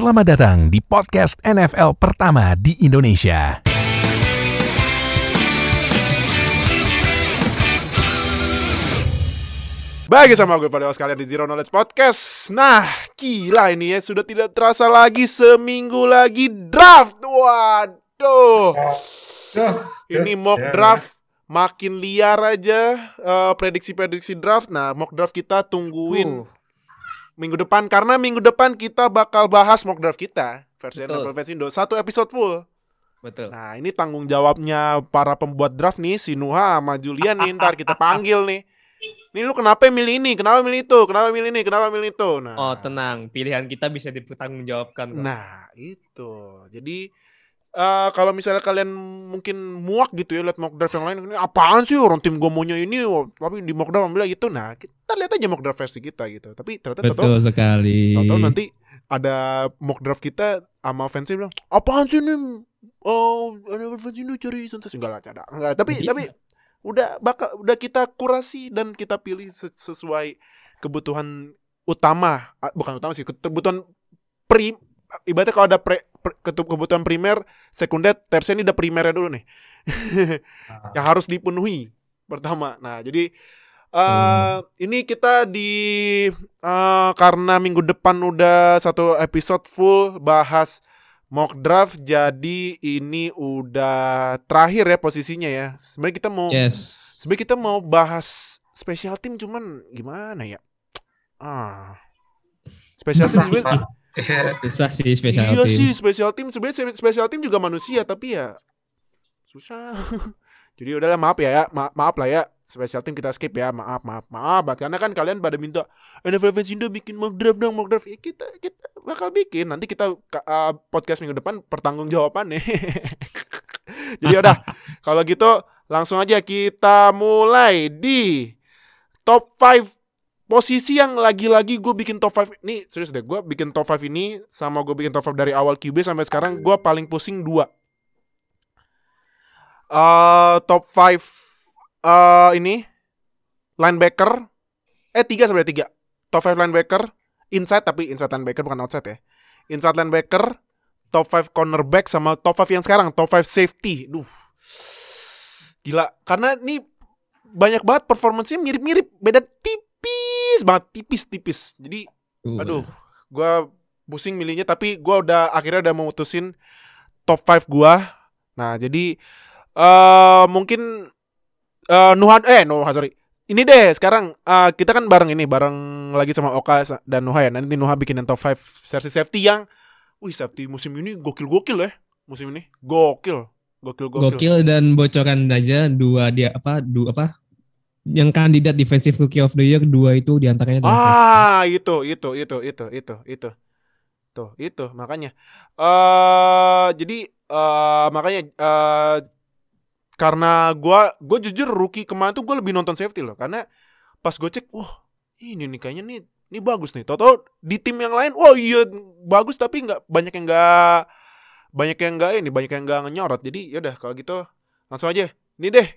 Selamat datang di podcast NFL pertama di Indonesia. Bagi sama gue pada kalian di Zero Knowledge Podcast. Nah, gila ini ya Sudah tidak terasa lagi Seminggu lagi draft. Waduh. Ini mock draft Makin liar aja eh, Prediksi-prediksi draft. Nah, mock draft kita tungguin Minggu depan Karena minggu depan kita bakal bahas mock draft kita Versi Betul. NFL Fans Indo Satu episode full Betul. Nah, ini tanggung jawabnya para pembuat draft nih, si Nuha sama Julian nih, ntar kita panggil nih. Nih lu kenapa milih ini? Kenapa milih itu? Kenapa milih ini? Kenapa milih itu? Nah, Oh tenang, pilihan kita bisa dipertanggungjawabkan. kok. nah itu. Jadi eh kalau misalnya kalian mungkin muak gitu ya lihat mock draft yang lain, ini apaan sih orang tim gue maunya ini, tapi di mock draft bilang gitu. Nah, kita lihat aja mock draft versi kita gitu. Tapi ternyata Betul sekali. Nanti ada mock draft kita sama fansnya bilang, apaan sih nih? Oh, ada fans ini cari sensasi enggak lah, cada. Enggak, tapi Iya. tapi udah bakal udah kita kurasi dan kita pilih se- sesuai kebutuhan utama, Ah, bukan utama sih, kebutuhan pri ibaratnya kalau ada pre, kebutuhan primer, sekunder, tersier ini udah primernya dulu nih. yang harus dipenuhi pertama. Nah, jadi eh ini kita di eh, karena minggu depan udah satu episode full bahas mock draft jadi ini udah terakhir ya posisinya ya. Sebenarnya kita mau Yes. sebenarnya kita mau bahas special team cuman gimana ya? Ah. Special team sebenarnya Susah sih special iya team. sih special team sebenarnya special team juga manusia tapi ya susah. Jadi udahlah maaf ya, ya. Ma- maaf lah ya. Special team kita skip ya. Maaf maaf maaf. Karena kan kalian pada minta NFL fans Indo bikin mock draft dong mock draft. Ya, kita kita bakal bikin. Nanti kita uh, podcast minggu depan pertanggung jawabannya jadi udah. Kalau gitu langsung aja kita mulai di top 5 posisi yang lagi-lagi gue bikin top 5 ini serius deh. Gue bikin top 5 ini sama gue bikin top 5 dari awal QB sampai sekarang gue paling pusing dua eh top 5 eh ini linebacker. Eh tiga sebenarnya tiga. Top 5 linebacker inside tapi inside linebacker bukan outside ya. Inside linebacker top 5 cornerback sama top 5 yang sekarang top 5 safety. Duh. Gila karena ini banyak banget performance-nya mirip-mirip beda tipis banget tipis-tipis. Jadi Uh, Aduh, gua pusing milihnya tapi gua udah akhirnya udah memutusin top 5 gua. Nah, jadi eh mungkin eh Nuha eh Nuha sorry. Ini deh sekarang eh, kita kan bareng ini bareng lagi sama Oka dan Nuha ya. Nanti Nuha bikinin top 5 versi safety yang wih safety musim ini gokil-gokil ya. Musim ini gokil. Gokil-gokil. Gokil dan bocoran aja dua dia apa dua apa yang kandidat defensive rookie of the year dua itu di antaranya adalah safety. Ah, itu, itu, itu, itu, itu, itu. Tuh, itu makanya. eh jadi eh makanya eh karena gua gue jujur rookie kemarin tuh gue lebih nonton safety loh karena pas gue cek, wah ini nih kayaknya nih ini bagus nih. Toto di tim yang lain, wah iya bagus tapi nggak banyak yang nggak banyak yang nggak ini banyak yang nggak ngenyorot. Jadi yaudah kalau gitu langsung aja. Ini deh.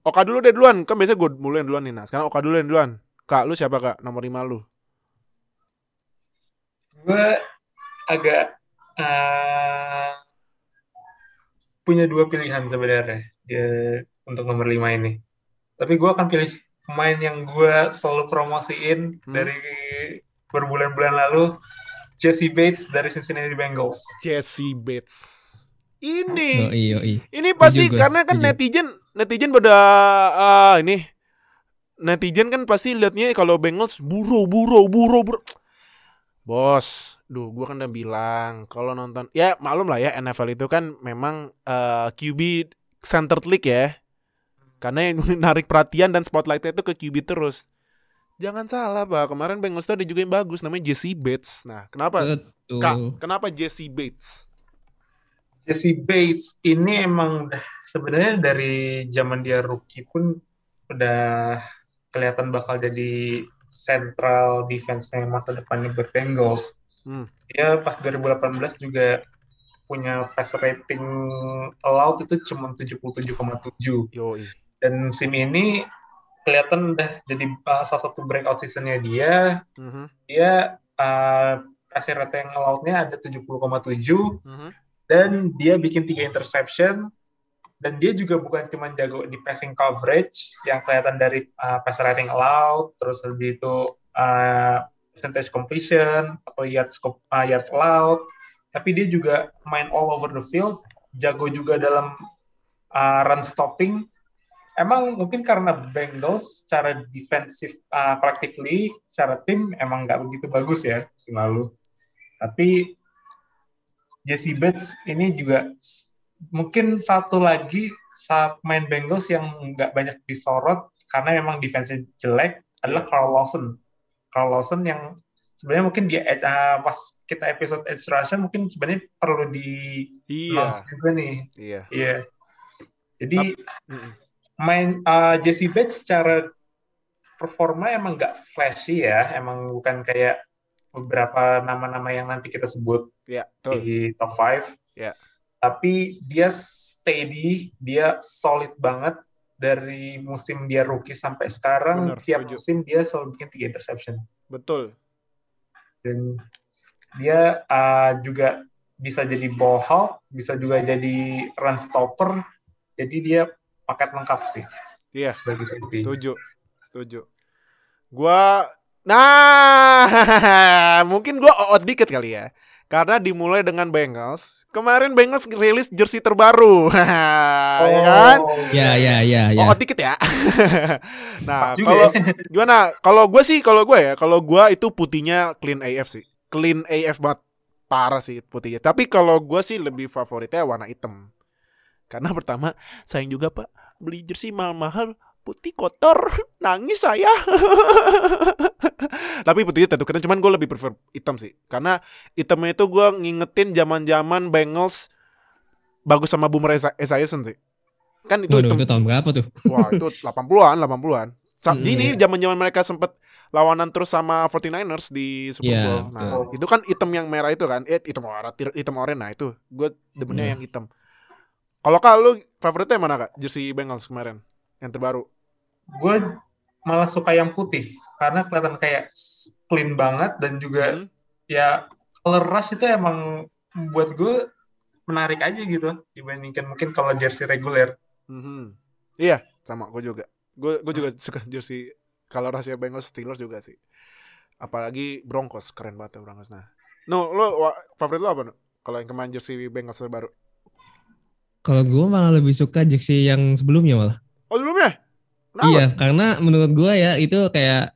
Oka dulu deh duluan. Kan biasanya gue mulai duluan nih. Nah, sekarang Oka dulu yang duluan. Kak, lu siapa kak? Nomor 5 lu. gue agak eh, punya dua pilihan sebenarnya dia untuk nomor lima ini. Tapi gue akan pilih pemain yang gue selalu promosiin Hmm. dari berbulan-bulan lalu, Jesse Bates dari Cincinnati Bengals. Jesse Bates. Oh, Ini, iya, iya. ini pasti gue, karena kan setuju. netizen, netizen pada ah, ini, netizen kan pasti liatnya kalau Bengals buru, buru, buru, buru. Bos, duh, gua kan udah bilang kalau nonton, ya maklum lah ya NFL itu kan memang eh, QB centered league ya, karena yang narik perhatian dan spotlightnya itu ke QB terus. Jangan salah pak, kemarin Bengals tuh ada juga yang bagus, namanya Jesse Bates. Nah, kenapa? Betul. Kak, kenapa Jesse Bates? Jesse Bates ini emang sebenarnya dari zaman dia rookie pun udah kelihatan bakal jadi central defense-nya masa depannya buat Bengals. Hmm. Dia pas 2018 juga punya pass rating allowed itu cuma 77,7 Yoi. dan musim ini kelihatan udah jadi uh, salah satu breakout seasonnya dia Mhm. dia uh, passer rating allowed-nya ada 70,7 Mhm. dan dia bikin tiga interception dan dia juga bukan cuma jago di passing coverage yang kelihatan dari uh, passer rating allowed terus lebih itu uh, percentage completion atau yards uh, yards allowed. Tapi dia juga main all over the field jago juga dalam uh, run stopping. Emang mungkin karena Bengals secara defensive uh, collectively secara tim emang nggak begitu bagus ya musim lalu tapi Jesse Bates ini juga mungkin satu lagi saat main Bengals yang nggak banyak disorot karena memang defense jelek adalah Carl Lawson. Carl Lawson yang sebenarnya mungkin dia uh, pas kita episode edge mungkin sebenarnya perlu di Iya. juga nih. Iya. Iya. Jadi Mm-mm. main uh, Jesse Bates secara performa emang nggak flashy ya, emang bukan kayak beberapa nama-nama yang nanti kita sebut Iya, betul. di top 5. Ya. Tapi dia steady, dia solid banget dari musim dia rookie sampai sekarang. Benar, Tiap setuju. musim dia selalu bikin tiga interception. Betul. Dan dia uh, juga bisa jadi ball hawk, bisa juga jadi run stopper. Jadi dia paket lengkap sih Iya. sebagai safety. Setuju. Setuju. Gua nah mungkin gua out dikit kali ya. Karena dimulai dengan Bengals. Kemarin Bengals rilis jersey terbaru. ya kan? Oh, Ya ya ya ya. Oh, dikit ya. nah, kalau ya. gimana? Kalau gue sih, kalau gue ya, kalau gue itu putihnya clean AF sih. Clean AF banget. Parah sih putihnya. Tapi kalau gue sih lebih favoritnya warna hitam. Karena pertama, sayang juga pak, beli jersey mahal-mahal, putih kotor, nangis saya. Tapi putihnya tentu keren, cuman gue lebih prefer hitam sih. Karena hitamnya itu gue ngingetin zaman-zaman Bengals bagus sama Boomer Esi- Esiason sih. Kan itu Waduh, itu tahun berapa tuh? Wah itu 80-an 80-an Sa- Hmm, Gini iya. zaman-zaman mereka sempet lawanan terus sama 49ers di Super Iya, Bowl Nah betul. itu kan hitam yang merah itu kan Eh hitam oranye Hitam oranye Nah itu Gue demennya Iya. yang hitam Kalau kak lu favoritnya mana kak? Jersey Bengals kemarin Yang terbaru gue malah suka yang putih karena kelihatan kayak clean banget dan juga Hmm. ya color rush itu emang buat gue menarik aja gitu dibandingkan mungkin kalau jersey reguler. Mhm. Iya sama gue juga Gue gue juga suka jersey Kalau rahasia Bengals Steelers juga sih Apalagi Broncos Keren banget ya Broncos Nah No wa- favorit lu apa no? Kalau yang kemarin jersey Bengals terbaru Kalau gue malah lebih suka jersey yang sebelumnya malah. Oh sebelumnya? Kenapa? Iya, karena menurut gue ya itu kayak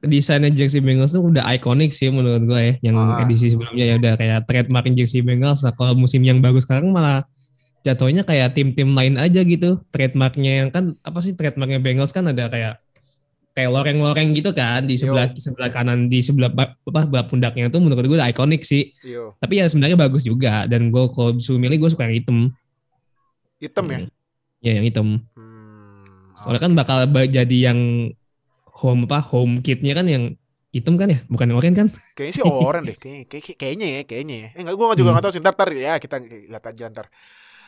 desainnya jersey Bengals tuh udah ikonik sih menurut gue ya. Yang Ah. edisi sebelumnya ya udah kayak trademark jersey Bengals. Nah, kalau musim yang bagus sekarang malah jatuhnya kayak tim-tim lain aja gitu. Trademarknya yang kan apa sih trademarknya Bengals kan ada kayak kayak loreng-loreng gitu kan di sebelah sebelah kanan di sebelah apa bawah pundaknya itu menurut gue udah ikonik sih. Yo. Tapi ya sebenarnya bagus juga dan gue kalau disuruh milih gue suka yang hitam. Hitam ya? Hmm. Ya yang hitam. Hmm, Soalnya kan bakal ba- jadi yang home apa home kitnya kan yang hitam kan ya, bukan yang oranye kan? Kayaknya sih oranye deh, kayaknya, kayak- kayaknya ya, kayaknya ya. Eh enggak, gue juga Hmm. nggak tahu sih. Ntar, ntar ya kita lihat aja ntar.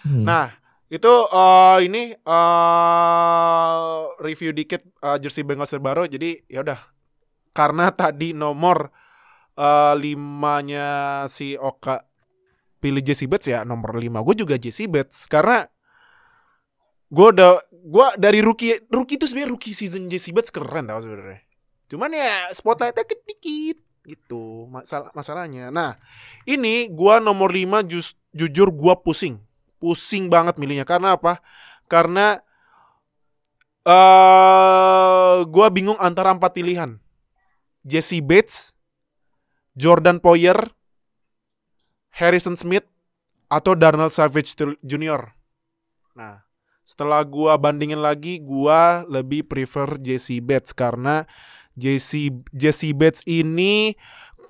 Hmm. Nah, itu eh, ini eh review dikit eh, jersey Bengals terbaru. Jadi ya udah, karena tadi nomor eh, limanya si Oka pilih Jesse Bates ya nomor lima. Gue juga Jesse Bates karena gue udah gue dari rookie rookie itu sebenarnya rookie season Jesse Bates keren tau sebenarnya. Cuman ya spotlightnya dikit gitu masalah masalahnya. Nah ini gua nomor 5 jus, jujur gua pusing, pusing banget milihnya karena apa? Karena eh gua bingung antara empat pilihan. Jesse Bates, Jordan Poyer, Harrison Smith, atau Darnell Savage Jr. Nah, setelah gua bandingin lagi, gua lebih prefer Jesse Bates karena Jesse Jesse Bates ini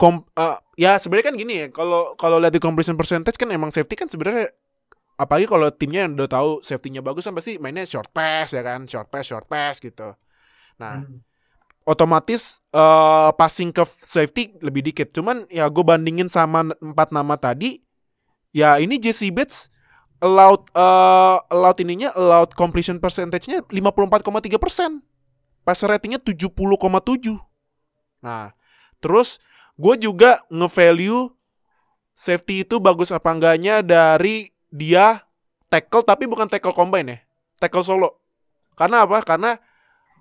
kom, eh, ya sebenarnya kan gini ya, kalau kalau lihat di completion percentage kan emang safety kan sebenarnya apalagi kalau timnya yang udah tahu safety-nya bagus kan pasti mainnya short pass ya kan, short pass, short pass gitu. Nah, Hmm. otomatis eh, passing ke safety lebih dikit. Cuman ya gue bandingin sama empat nama tadi, ya ini Jesse Bates allowed eh, allowed ininya allowed completion percentage-nya 54,3 persen. Passer ratingnya 70,7. Nah, terus gue juga nge-value safety itu bagus apa enggaknya dari dia tackle tapi bukan tackle combine ya. Tackle solo. Karena apa? Karena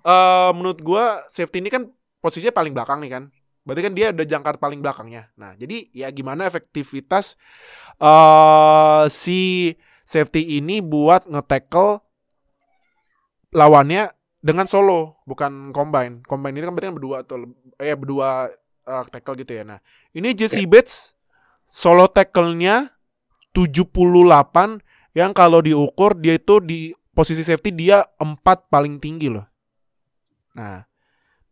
eh menurut gue safety ini kan posisinya paling belakang nih kan. Berarti kan dia udah jangkar paling belakangnya. Nah, jadi ya gimana efektivitas eh si safety ini buat nge-tackle lawannya dengan solo, bukan combine. Combine ini kan berarti kan berdua atau eh berdua eh, tackle gitu ya. Nah, ini Jesse Bates solo tackle-nya 78 yang kalau diukur dia itu di posisi safety dia empat paling tinggi loh. Nah,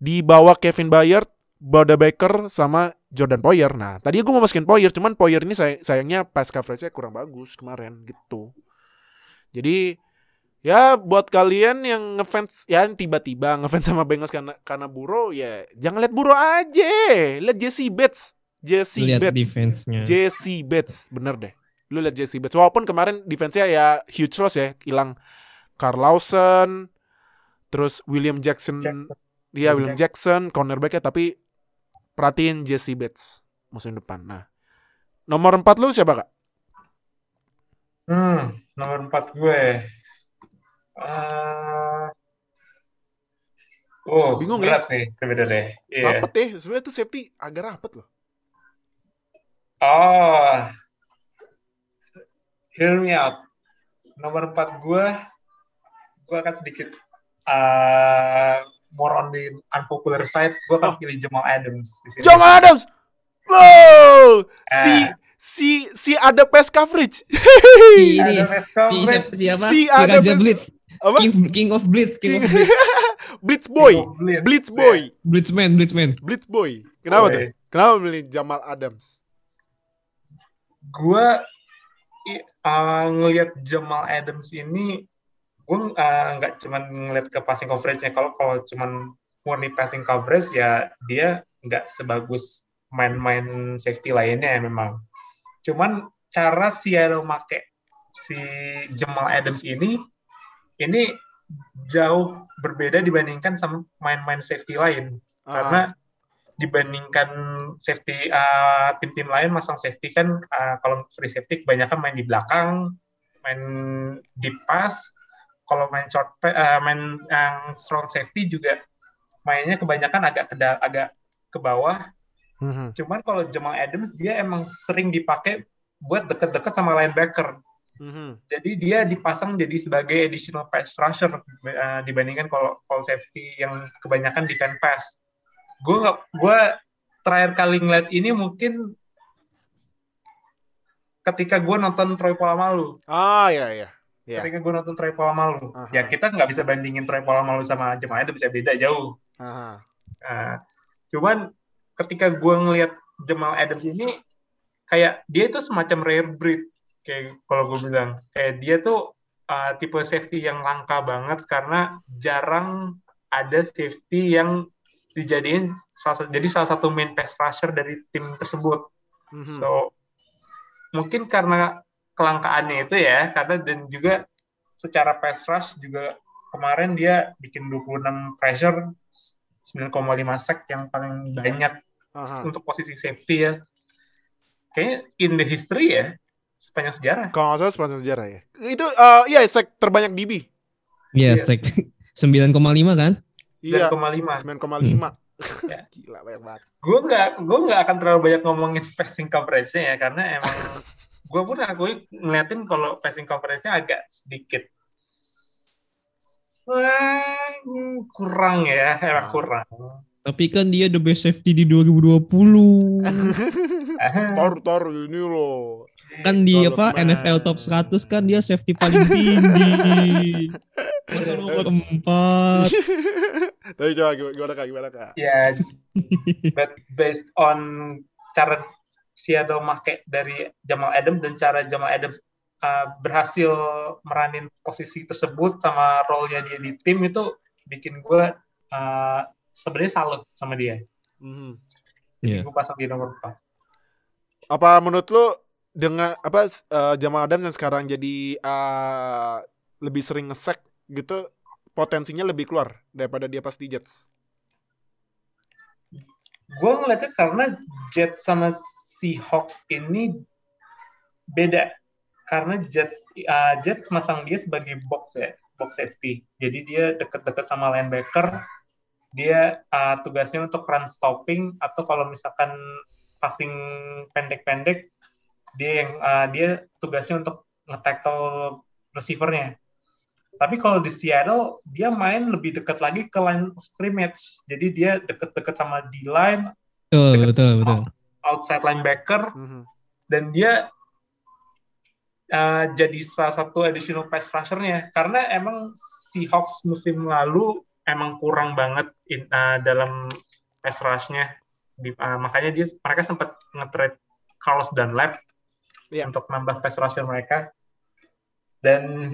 di bawah Kevin Bayard, Boda Baker sama Jordan Poyer. Nah, tadi gue mau masukin Poyer, cuman Poyer ini say- sayangnya pass coverage-nya kurang bagus kemarin gitu. Jadi ya buat kalian yang ngefans ya yang tiba-tiba ngefans sama Bengals karena karena Burrow ya jangan lihat Burrow aja. Lihat Jesse Bates. Jesse Lihat Bates. defense-nya. Jesse Bates, bener deh. Lu lihat Jesse Bates. Walaupun kemarin defense-nya ya huge loss ya, hilang Carl Lawson, terus William Jackson, Jackson. dia William William Jackson, cornerback-nya tapi perhatiin Jesse Bates musim depan. Nah, nomor 4 lu siapa kak? Hmm, nomor 4 gue. Eh, oh, Bingung ya? berat nih sebenarnya. Iya. Rapet ya, sebenarnya tuh safety agak rapet loh. Oh, hear me out. Nomor 4 gue, gue akan sedikit uh, more on the unpopular side. Gue akan Oh. pilih Jamal Adams di sini. Jamal Adams! Si Eh. si si ada pass coverage. Si ini, si, siapa? Si Si, ada Raja Blitz. Apa? King, King of Blitz, King of Blitz. Blitz boy. Blitz, Blitz ya. boy. Blitzman, Blitzman. Blitz boy. Kenapa Boy. tuh? Kenapa milih Jamal Adams? gue uh, ngelihat Jamal Adams ini gue uh, nggak cuman ngelihat ke passing coverage-nya. Kalau kalau cuman murni passing coverage ya dia nggak sebagus main-main safety lainnya ya memang. Cuman cara Seattle make si Jamal Adams ini ini jauh berbeda dibandingkan sama main-main safety lain. Ah. karena dibandingkan safety uh, tim-tim lain masang safety kan uh, kalau free safety kebanyakan main di belakang main deep pass kalau main short uh, main yang strong safety juga mainnya kebanyakan agak ke agak ke bawah Mhm. cuman kalau Jamal Adams dia emang sering dipakai buat deket-deket sama linebacker Mhm. jadi dia dipasang jadi sebagai additional pass rusher uh, dibandingkan kalau kalau safety yang kebanyakan defense pass. Gue nggak, gue terakhir kali ngeliat ini mungkin ketika gue nonton Troy Polamalu. Ah ya ya. Ya. Ketika gue nonton Troy Polamalu, Aha. ya kita nggak bisa bandingin Troy Polamalu sama Jamal Adams ya beda jauh. Aha. Nah, cuman ketika gue ngelihat Jamal Adams ini kayak dia itu semacam rare breed kayak kalau gue bilang kayak dia tuh uh, tipe safety yang langka banget karena jarang ada safety yang dijadiin salah satu jadi salah satu main pass rusher dari tim tersebut. Mhm. So mungkin karena kelangkaannya itu ya karena dan juga secara pass rush juga kemarin dia bikin 26 pressure 9,5 sack yang paling banyak Aha. untuk posisi safety ya. Kayaknya in the history ya sepanjang sejarah. Kalau nggak salah sepanjang sejarah ya. Itu eh iya sack terbanyak DB. Iya, Yes. sek 9,5 kan? Iya. 9,5. 9,5. Hmm. Gila banyak banget. Gue nggak gue nggak akan terlalu banyak ngomongin passing coverage-nya ya karena emang gue pun akui ngeliatin kalau passing coverage-nya agak sedikit kurang ya, emang Ah. kurang. Tapi kan dia the best safety di 2020. Tor tor ini loh. kan di apa. NFL top 100 kan dia safety paling tinggi. Masa nomor 4. Tapi coba gimana, gimana kak? Gimana kak? Ya, but based on cara Seattle make dari Jamal Adams dan cara Jamal Adams uh, berhasil meranin posisi tersebut sama role-nya dia di tim itu bikin gue uh, sebenarnya salut sama dia. Mhm. Iya. Gue pasang di nomor 4. Apa menurut lu dengan apa eh, Jamal Adams yang sekarang jadi eh, lebih sering ngesek gitu potensinya lebih keluar daripada dia pas di Jets? gue ngeliatnya karena Jet sama Seahawks ini beda karena Jets uh, Jets masang dia sebagai box ya box safety. Jadi dia deket-deket sama linebacker. Dia uh, tugasnya untuk run stopping atau kalau misalkan passing pendek-pendek dia yang uh, dia tugasnya untuk nge-tackle receivernya. Tapi kalau di Seattle dia main lebih dekat lagi ke line scrimmage. Jadi dia deket-deket sama D line betul betul betul outside linebacker. Mm -hmm. dan dia uh, jadi salah satu additional pass rusher-nya. Karena emang Seahawks musim lalu emang kurang banget in, uh, dalam pass rush-nya. Uh, makanya dia mereka sempat nge-trade Carlos Dunlap yeah. untuk nambah pass rusher mereka. Dan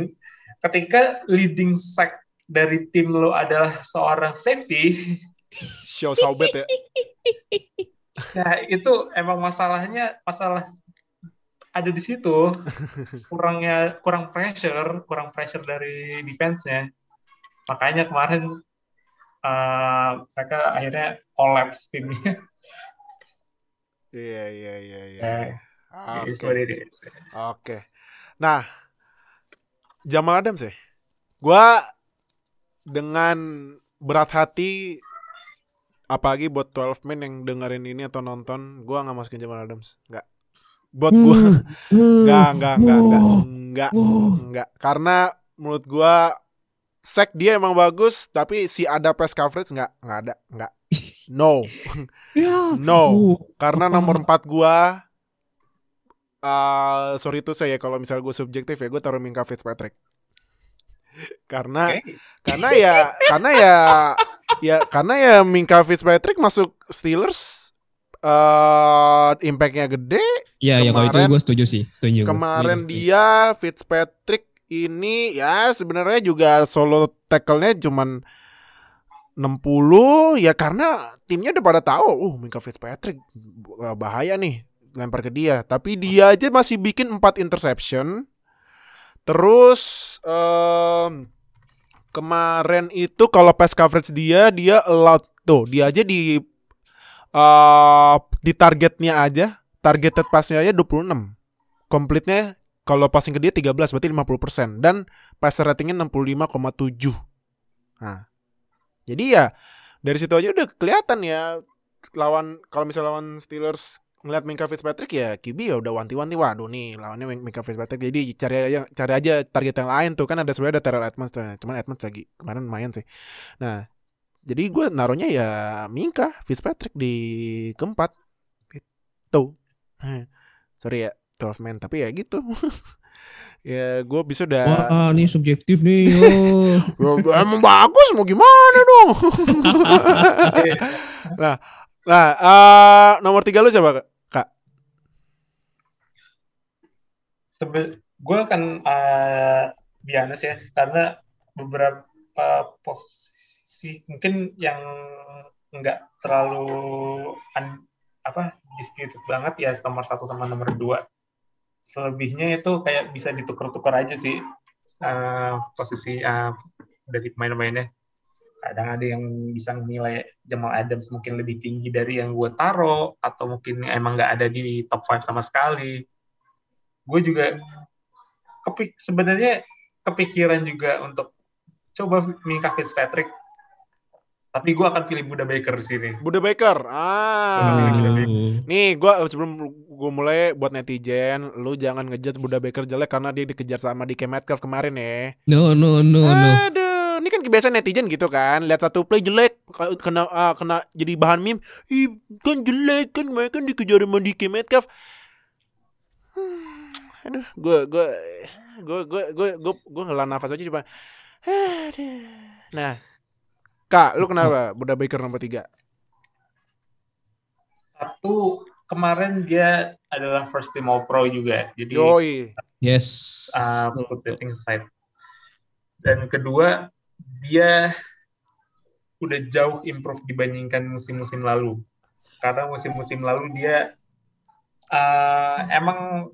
ketika leading sack dari tim lo adalah seorang safety shows how bad ya nah itu emang masalahnya masalah ada di situ. Kurangnya kurang pressure kurang pressure dari defense-nya. Makanya kemarin uh, mereka akhirnya collapse timnya. Iya iya iya iya oke. oke. Nah Jamal Adams ya? Gua dengan berat hati apalagi buat 12 men yang dengerin ini atau nonton gua nggak masukin Jamal Adams. Nggak. Buat gua. Nggak nggak nggak nggak. Nggak. Nggak. Karena menurut gua sek dia emang bagus tapi si ada pass coverage nggak nggak ada nggak. No. No. Karena nomor 4 gua uh, sorry itu saya kalau misal gue subjektif ya gue taruh Minka Fitzpatrick karena okay. karena ya karena ya ya karena ya Minka Fitzpatrick masuk Steelers uh, impactnya gede. Iya, ya kalau itu gue setuju sih, setuju. Kemarin gue. dia Fitzpatrick ini ya sebenarnya juga solo tackle-nya cuman 60 ya karena timnya udah pada tahu, oh Minka Fitzpatrick bahaya nih lempar ke dia, tapi dia aja masih bikin 4 interception. Terus um, kemarin itu kalau pass coverage dia dia allowed tuh dia aja di uh, di targetnya aja targeted passnya aja 26 komplitnya kalau passing ke dia 13 berarti 50% dan passer ratingnya 65,7 nah jadi ya dari situ aja udah kelihatan ya lawan kalau misalnya lawan Steelers ngeliat Minka Fitzpatrick ya QB ya udah wanti-wanti. Waduh nih lawannya Minka Fitzpatrick. Jadi cari aja cari aja target yang lain tuh. Kan ada sebenarnya ada Terrell Edmonds tuh. Cuman Edmonds lagi kemarin main sih. Nah jadi gue naruhnya ya Minka Fitzpatrick di keempat. Itu. Sorry ya 12 man tapi ya gitu. Ya gue bisa udah wah ini subjektif nih oh. emang bagus mau gimana dong? Nah nah uh, nomor tiga lu siapa kak Sebe gue kan uh, biasa ya karena beberapa posisi mungkin yang nggak terlalu un, apa disputed banget ya nomor satu sama nomor dua. Selebihnya itu kayak bisa ditukar-tukar aja sih uh, posisi uh, dari pemain-pemainnya. Kadang ada yang bisa nilai Jamal Adams mungkin lebih tinggi dari yang gue taro atau mungkin emang nggak ada di top 5 sama sekali gue juga kepik sebenarnya kepikiran juga untuk coba Minka Fitzpatrick tapi gue akan pilih Buda Baker di sini. Buda Baker, ah. Nih, gue sebelum gue mulai buat netizen, lu jangan ngejudge Buda Baker jelek karena dia dikejar sama di Metcalf kemarin ya. No, no, no, no. Aduh, ini kan kebiasaan netizen gitu kan. Lihat satu play jelek, kena uh, kena jadi bahan meme. Ih, kan jelek kan mereka kan dikejar sama di Metcalf. Hmm, aduh, gue gue gue gue gue gue gue ngelah nafas aja cuma. Aduh. Nah, Kak, lu kenapa Buda Baker nomor tiga? Satu, kemarin dia adalah first team All Pro juga. Jadi Yoi. Yes. Uh, put that inside. Dan kedua, dia udah jauh improve dibandingkan musim-musim lalu. Karena musim-musim lalu dia uh, emang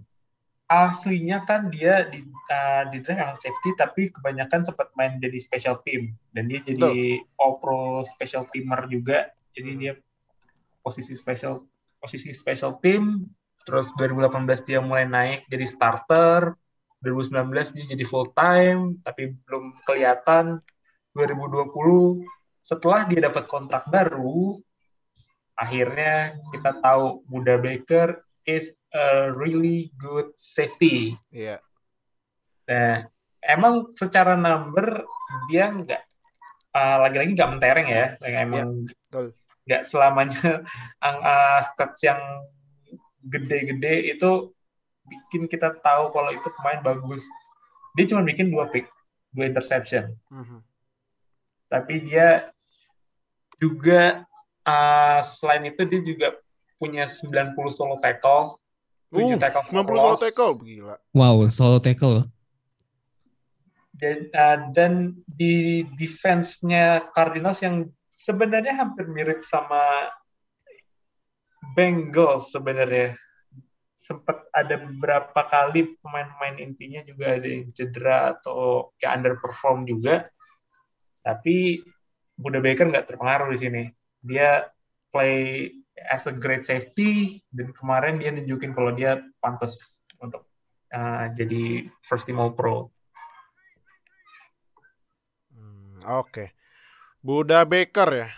aslinya kan dia di uh, di draft yang safety tapi kebanyakan sempat main jadi special team. Dan dia jadi Betul. all pro special teamer juga. Jadi dia posisi special posisi special team. Terus 2018 dia mulai naik jadi starter. 2019 dia jadi full time tapi belum kelihatan. 2020 setelah dia dapat kontrak baru akhirnya kita tahu Buda Baker is a really good safety. Iya. Nah, emang secara number dia nggak uh, lagi-lagi nggak mentereng ya, emang betul. nggak selamanya uh, stats yang gede-gede itu bikin kita tahu kalau itu pemain bagus. Dia cuma bikin dua pick, dua interception. Mhm. Tapi dia juga uh, selain itu dia juga punya 90 solo tackle, 7 Uh, tackle 90 for solo tackle gila. Wow, solo tackle. Dan, uh, dan di defense-nya Cardinals yang sebenarnya hampir mirip sama Bengals sebenarnya. Sempat ada beberapa kali pemain-pemain intinya juga ada yang cedera atau ya underperform juga. Tapi Buda Baker nggak terpengaruh di sini. Dia play as a great safety dan kemarin dia nunjukin kalau dia pantas untuk uh, jadi first team All Pro. Hmm, Oke. Buda Baker ya.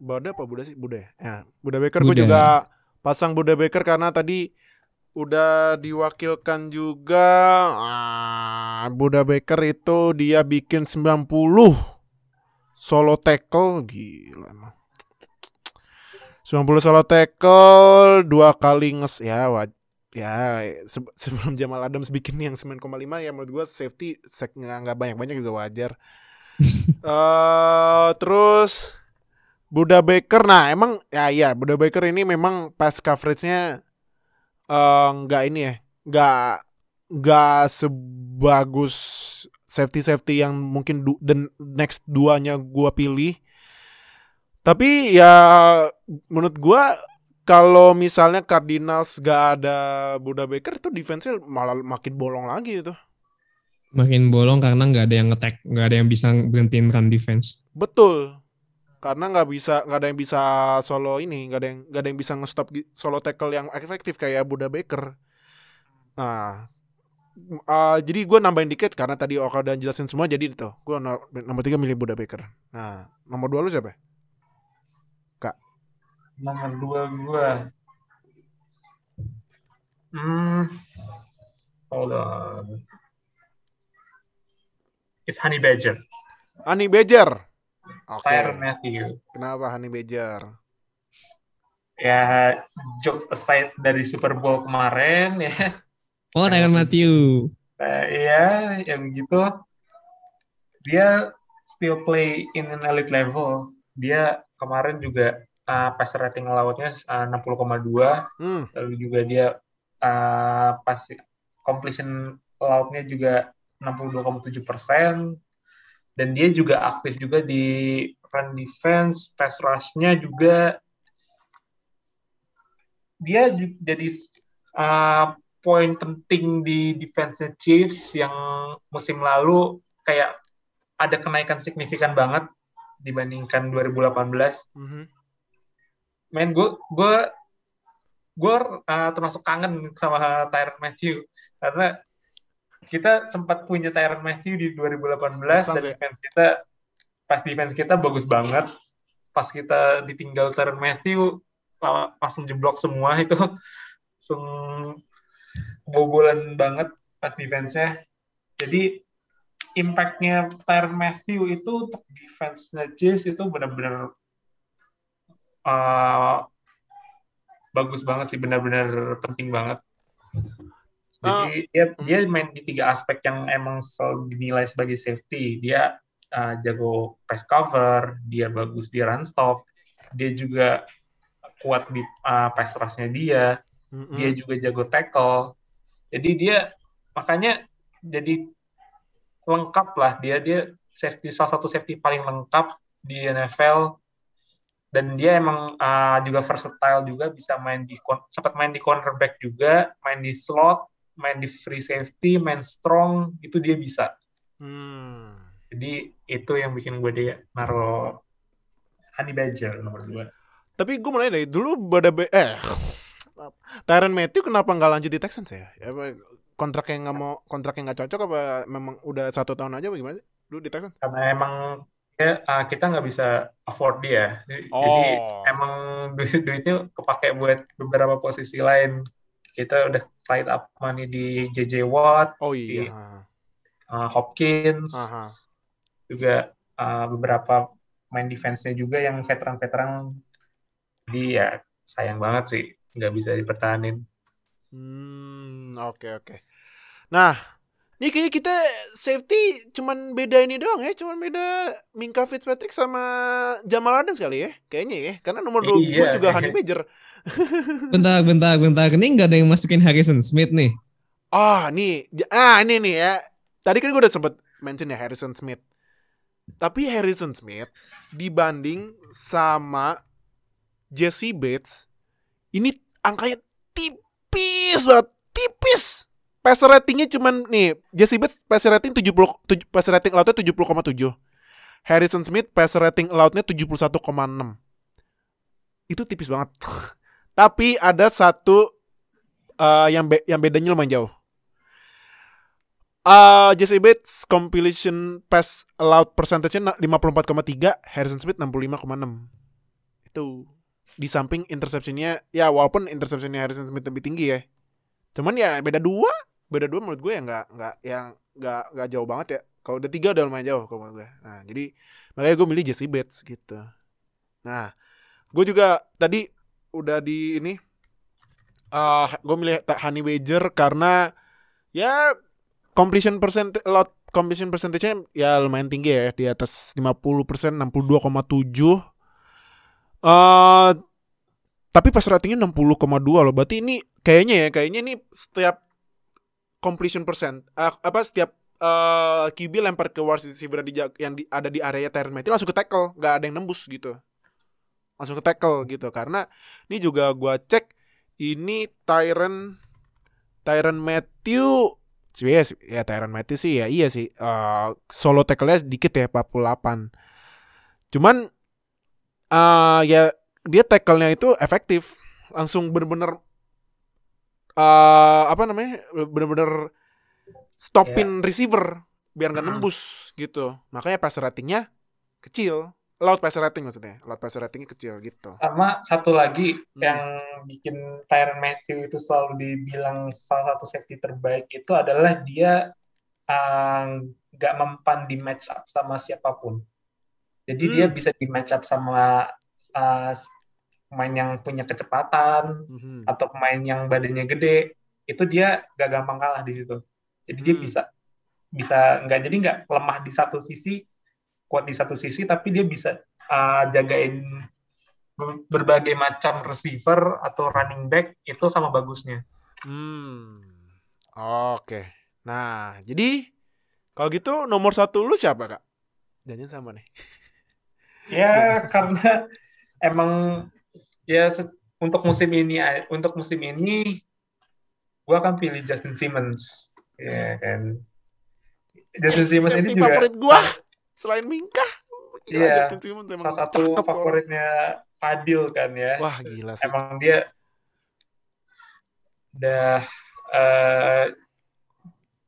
Buda apa Buda sih? Buda ya. Ya, Buda Baker gue juga pasang Buda Baker karena tadi udah diwakilkan juga ah, Buda Baker itu dia bikin 90 solo tackle gila emang. 90 solo tackle dua kali nges ya waj ya se- sebelum Jamal Adams bikin yang 9,5 ya menurut gua safety sek- nggak banyak-banyak juga wajar. eh terus Buda Baker nah emang ya iya Buda Baker ini memang pass coverage-nya eh, nggak ini ya nggak nggak sebagus safety safety yang mungkin du, dan next duanya gua pilih tapi ya menurut gua kalau misalnya Cardinals gak ada Buda Baker itu defense-nya malah makin bolong lagi itu. Makin bolong karena nggak ada yang ngetek, nggak ada yang bisa berhentiin run defense. Betul. Karena nggak bisa nggak ada yang bisa solo ini, nggak ada yang nggak ada yang bisa nge-stop solo tackle yang efektif kayak Buda Baker. Nah, uh, jadi gue nambahin dikit karena tadi Oka udah jelasin semua jadi itu. Gue no- nomor tiga milih Buda Baker. Nah, nomor dua lu siapa? Nomor dua gua. Hmm. Hold on. It's Honey Badger. Honey Badger. Oke. Tyron Matthew. Kenapa Honey Badger? Ya, jokes aside dari Super Bowl kemarin ya. Oh, Tyron Matthew. Nah, iya, yang gitu. Dia still play in an elite level. Dia kemarin juga uh, passer rating lawannya uh, 60,2. Hmm. lalu juga dia uh, pas completion lautnya juga 62,7 persen dan dia juga aktif juga di run defense, pass rush-nya juga dia jadi uh, poin penting di defense Chiefs yang musim lalu kayak ada kenaikan signifikan banget dibandingkan 2018 Mhm. Men gue gue gue uh, termasuk kangen sama Tyron Matthew. Karena kita sempat punya Tyron Matthew di 2018 Makes dan defense kita pas defense kita bagus banget. Pas kita ditinggal Tyron Matthew la- langsung jeblok semua itu. Langsung bobolan banget pas defense-nya. Jadi impact-nya Tyron Matthew itu untuk defense-nya Chiefs itu benar-benar uh, bagus banget sih benar-benar penting banget. Jadi dia dia main di tiga aspek yang emang selalu dinilai sebagai safety. Dia uh, jago pass cover, dia bagus di run stop, dia juga kuat di uh, pass rush-nya dia, Mhm. dia juga jago tackle. Jadi dia makanya jadi lengkap lah dia dia safety salah satu safety paling lengkap di NFL dan dia emang uh, juga versatile juga bisa main di sempat main di cornerback juga main di slot main di free safety main strong itu dia bisa Hmm. jadi itu yang bikin gue dia naruh Honey Badger nomor dua Tapi gue mulai dari dulu pada eh Tyron Matthew kenapa nggak lanjut di Texans ya? ya apa, kontrak yang nggak mau kontrak yang nggak cocok apa memang udah satu tahun aja bagaimana sih dulu di Texans? Karena emang uh, kita nggak bisa afford dia. Jadi Oh. emang duit duitnya kepake buat beberapa posisi lain. Kita udah tied up money di JJ Watt, Oh Di- iya. uh, Hopkins, Aha. juga uh, beberapa main defense-nya juga yang veteran-veteran. Jadi ya sayang banget sih nggak bisa dipertahanin. Hmm, oke oke. Nah, ini kayaknya kita safety cuman beda ini doang ya, cuman beda Minka Fitzpatrick sama Jamal Adams kali ya, kayaknya ya. Karena nomor 2 Iya, juga. Honey Badger. Bentar, bentar, bentar. Ini nggak ada yang masukin Harrison Smith nih. Ah, nih. j- Ah, ini nih ya. Tadi kan gue udah sempet mention ya Harrison Smith. Tapi Harrison Smith dibanding sama Jesse Bates ini angkanya tipis banget, tipis. Passer ratingnya cuman nih, Jesse Bates passer rating 70 tuj- passer rating allowed-nya 70,7. Harrison Smith passer rating allowed-nya 71,6. Itu tipis banget. Tapi ada satu eh, yang be- yang bedanya lumayan jauh. Uh, Jesse Bates compilation pass allowed percentage-nya na- 54,3, Harrison Smith 65,6. Itu di samping interception-nya ya walaupun interception-nya Harrison Smith lebih tinggi ya. Cuman ya beda dua, beda dua menurut gue ya nggak nggak yang nggak nggak jauh banget ya. Kalau udah tiga udah lumayan jauh kalau menurut gue. Nah jadi makanya gue milih Jesse Bates gitu. Nah gue juga tadi udah di ini eh gue milih Honey Badger karena ya completion percent lot completion percentage-nya ya lumayan tinggi ya di atas 50% 62,7 eh tapi pas ratingnya 60,2 loh berarti ini kayaknya ya kayaknya ini setiap completion percent eh, apa setiap eh QB lempar ke wide receiver di, ja- yang di, ada di area Tyrann Matthew langsung ke tackle nggak ada yang nembus gitu. Langsung ke tackle gitu karena ini juga gua cek ini Tyron Tyron Matthew ya, ya Tyron Matthew sih ya iya sih Eh, solo tackle-nya dikit ya 48 cuman eh ya dia tackle-nya itu efektif langsung bener-bener eh apa namanya bener-bener stopin receiver biar nggak nembus gitu makanya passer ratingnya kecil loud passer rating maksudnya loud passer ratingnya kecil gitu Sama satu lagi Hmm. yang bikin Tyron Matthew itu selalu dibilang salah satu safety terbaik itu adalah dia uh, nggak mempan di match up sama siapa pun. Jadi Hmm. dia bisa di match up sama uh, pemain yang punya kecepatan Mhm. atau pemain yang badannya gede, itu dia gak gampang kalah di situ. Jadi dia Hmm. bisa bisa nggak jadi nggak lemah di satu sisi, kuat di satu sisi, tapi dia bisa uh, jagain ber- berbagai macam receiver atau running back itu sama bagusnya. Hmm. Oke. Nah, jadi kalau gitu nomor satu lu siapa kak? Jangan sama nih. Ya karena emang ya untuk musim ini untuk musim ini gua akan pilih Justin Simmons ya kan Justin Yes, Simmons ini juga favorit gua selain Minka. Iya. Emang salah satu cakep orang. favoritnya Fadil kan ya Wah gila sih. emang dia udah eh,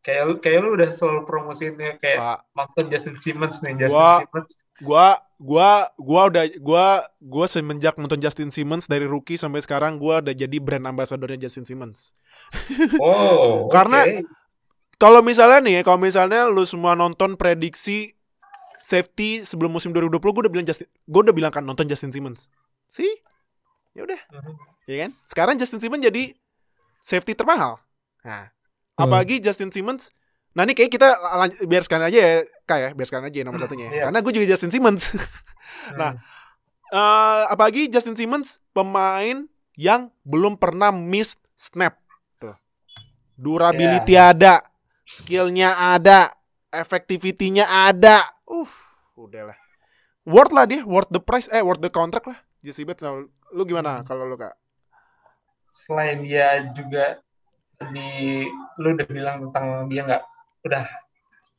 kayak lu kayak lu udah selalu promosiinnya kayak Wah, nonton Justin Simmons nih Justin Gua- Simmons gua gua gua udah gua gua semenjak nonton Justin Simmons dari rookie sampai sekarang gua udah jadi brand ambassadornya Justin Simmons. oh Karena- oke. Kalau misalnya nih, kalau misalnya lu semua nonton prediksi safety sebelum musim 2020 gue udah bilang Justin gue udah bilang kan nonton Justin Simmons. Sih? Ya udah, Mhm. ya kan? Sekarang Justin Simmons jadi safety termahal. Nah. Apalagi Justin Simmons Nah ini kayak kita lanjut, biar sekalian aja ya, Kak ya, biar sekalian aja nomor Hmm, satunya. ya. iya. Karena gue juga Justin Simmons. Nah, Eh apalagi Justin Simmons pemain yang belum pernah miss snap. Tuh. Durability Iya. ada, skillnya ada, efektivitinya ada. Uh, udahlah. Worth lah dia, worth the price, eh worth the contract lah. Jesse Bates, nah, lu gimana Hmm. kalau lu kak? selain dia juga di lu udah bilang tentang dia nggak udah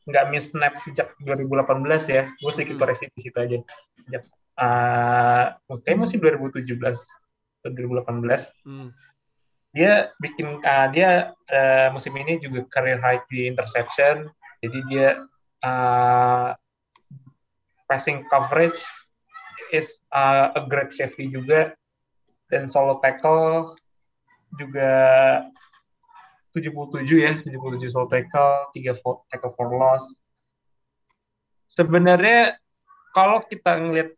nggak miss snap sejak 2018 ya. Gue sedikit Hmm. koreksi di situ aja. Sejak uh, kayaknya masih 2017 atau 2018 Hmm. dia bikin uh, dia uh, musim ini juga career high di interception. Jadi dia uh, passing coverage is uh, a great safety juga. Dan solo tackle juga 77 ya 77 solo tackle 3 for, tackle for loss sebenarnya kalau kita ngelihat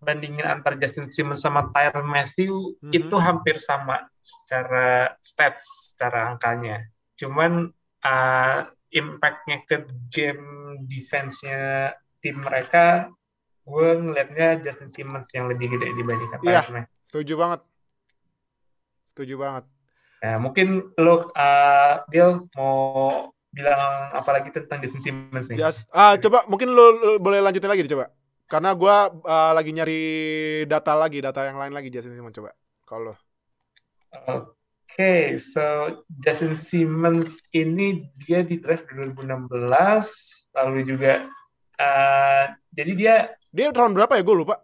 bandingin antar Justin Simmons sama Tyron Matthew Mhm. itu hampir sama secara stats, secara angkanya. Cuman uh, impact-nya ke game defense-nya tim mereka, gue ngelihatnya Justin Simmons yang lebih gede dibandingkan Iya. Tyron Matthew. Setuju banget. Setuju banget. Nah, mungkin lo, uh, Bill mau bilang apa lagi tentang Justin Simmons nih? Just, ah coba mungkin lu, lu boleh lanjutin lagi deh, coba. Karena gua ah, lagi nyari data lagi, data yang lain lagi Justin Simmons coba. Kalau Oke, so Justin Simmons ini dia di draft 2016, lalu juga uh, jadi dia dia round berapa ya? Gue lupa.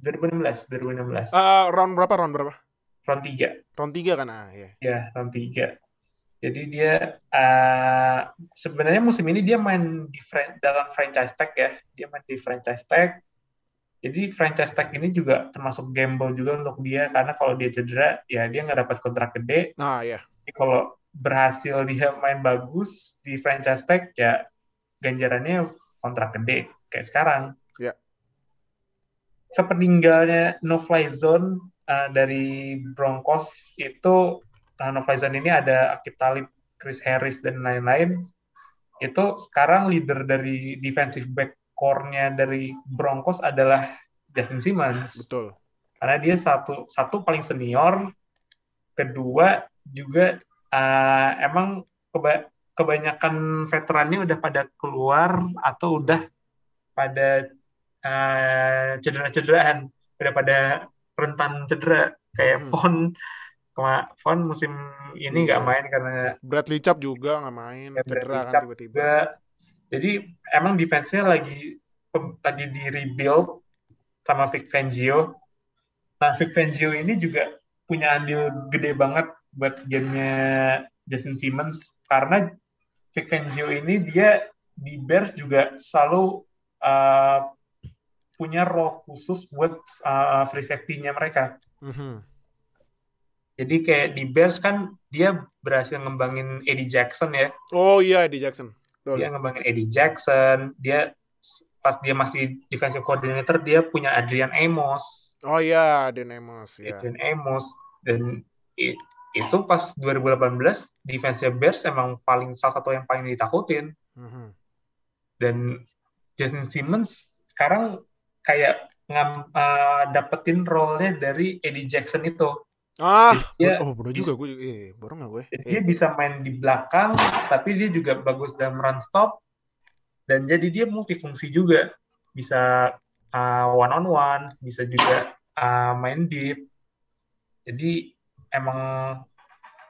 2016, 2016, Ah, round berapa? Round berapa? Round 3, Round 3 kan? Ah, iya. ya round 3. Jadi dia uh, sebenarnya musim ini dia main di dalam franchise tag ya, dia main di franchise tag. Jadi franchise tag ini juga termasuk gamble juga untuk dia karena kalau dia cedera ya dia nggak dapat kontrak gede, Nah, iya. Jadi kalau berhasil dia main bagus di franchise tag ya ganjarannya kontrak gede kayak sekarang. Ya. Sepeninggalnya no fly zone uh, dari Broncos itu uh, no fly zone ini ada Akib Talib, Chris Harris dan lain-lain. Itu sekarang leader dari defensive back core-nya dari Broncos adalah Justin Simmons Betul. karena dia satu satu paling senior kedua juga uh, emang keba- kebanyakan veterannya udah pada keluar atau udah pada uh, cedera-cederaan udah pada rentan cedera kayak Hmm. Von kema- Von musim ini nggak Iya. main karena Bradley Chubb juga nggak main, Ya, cedera kan tiba-tiba. jadi emang defense-nya lagi lagi di rebuild sama Vic Fangio. Nah, Vic Fangio ini juga punya andil gede banget buat gamenya Justin Simmons karena Vic Fangio ini dia di Bears juga selalu uh, punya role khusus buat uh, free safety-nya mereka. Mhm. Jadi kayak di Bears kan dia berhasil ngembangin Eddie Jackson ya. Oh iya, di Jackson. Betul. dia ngembangin Eddie Jackson dia pas dia masih defensive coordinator dia punya Adrian Amos Oh iya, Dan Amos ya. Adrian Amos dan itu pas 2018 defensive Bears emang paling salah satu yang paling ditakutin Mhm. dan Justin Simmons sekarang kayak ngam, uh, dapetin role-nya dari Eddie Jackson itu Ah, Dia- oh bener juga gue. Eh, baru nggak gue? Jadi Eh, dia bisa main di belakang, tapi dia juga bagus dalam run stop. Dan jadi dia multifungsi juga. Bisa one on one, bisa juga uh, main deep. Jadi emang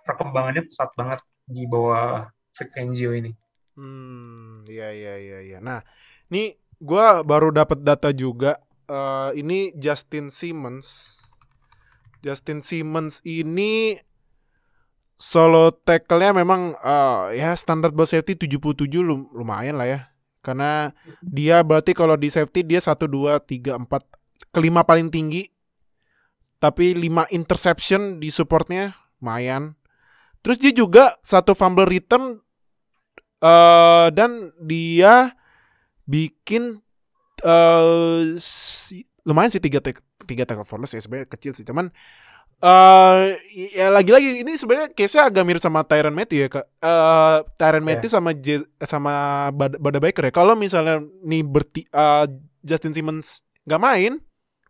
perkembangannya pesat banget di bawah Vic Fangio ini. Hmm, iya iya iya iya. Nah, ini gua baru dapat data juga. Eh, ini Justin Simmons. Justin Simmons ini solo tackle-nya memang eh, ya standar buat safety 77 lum- lumayan lah ya. Karena dia berarti kalau di safety dia 1 2 3 4 kelima paling tinggi. Tapi 5 interception di supportnya lumayan. Terus dia juga satu fumble return eh dan dia bikin eh si- lumayan sih tiga tek- tiga tackle for loss ya sebenarnya kecil sih cuman eh ya lagi-lagi ini sebenarnya case-nya agak mirip sama Tyron Matthew ya kak eh Tyron Ya. Matthew sama J- sama Bad Bada Baker ya kalau misalnya nih berti eh, Justin Simmons nggak main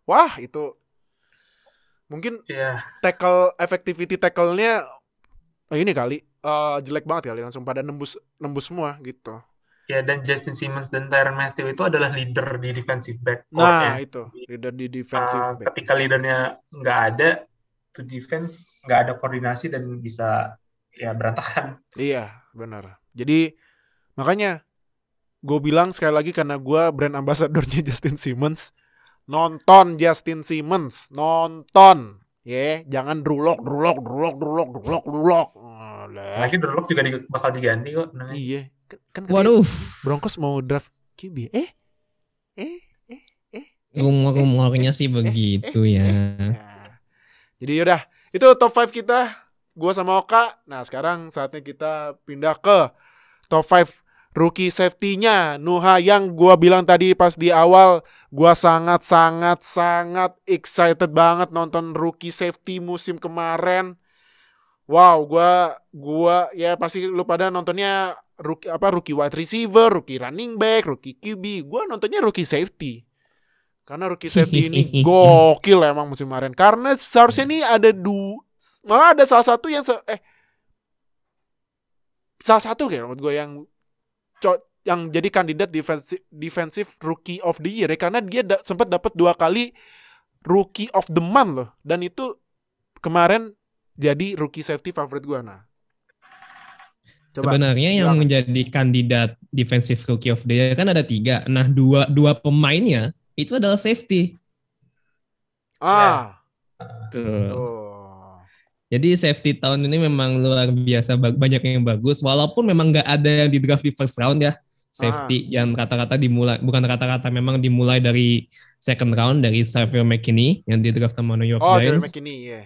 wah itu mungkin Iya, tackle effectivity tackle-nya eh, ini kali eh, jelek banget kali langsung pada nembus nembus semua gitu. Ya dan Justin Simmons dan Tyron Matthew itu adalah leader di defensive back. Nah, core-nya. itu leader di Uh, defensive back. ketika leadernya nggak ada, to defense nggak ada koordinasi dan bisa ya berantakan. Iya, benar. Jadi makanya gue bilang sekali lagi karena gue brand ambassadornya Justin Simmons, nonton Justin Simmons, nonton. Ya, jangan drulok, drulok, drulok, drulok, drulok, drulok. Alah. Lagi Durlock juga di- bakal diganti kok. namanya. Iya, kan, Waduh, Broncos mau draft QB. Eh, eh, eh, eh. rumor-rumornya sih begitu ya. Nah, jadi yaudah, itu top 5 kita. Gua sama Oka. Nah, sekarang saatnya kita pindah ke top 5 rookie safety-nya. Nuha yang gua bilang tadi pas di awal, gua sangat sangat sangat excited banget nonton rookie safety musim kemarin. Wow, gua gua ya pasti lu pada nontonnya rookie apa rookie wide receiver, rookie running back, rookie QB. Gua nontonnya rookie safety. Karena rookie safety ini gokil emang musim kemarin. Karena seharusnya ini ada du malah ada salah satu yang se- eh salah satu kayak menurut gue yang yang jadi kandidat defensive defensive rookie of the year ya karena dia da- sempat dapat dua kali rookie of the month loh dan itu kemarin jadi rookie safety favorit gue nah coba Sebenarnya yang silakan. menjadi kandidat defensive rookie of the year kan ada tiga. Nah dua dua pemainnya itu adalah safety. ah Tuh. tuh. Jadi safety tahun ini memang luar biasa banyak yang bagus. Walaupun memang nggak ada yang di draft di first round ya. Safety yang kata-kata dimulai bukan kata-kata memang dimulai dari second round dari Xavier McKinney yang di draft sama New York oh Giants. McKinney ya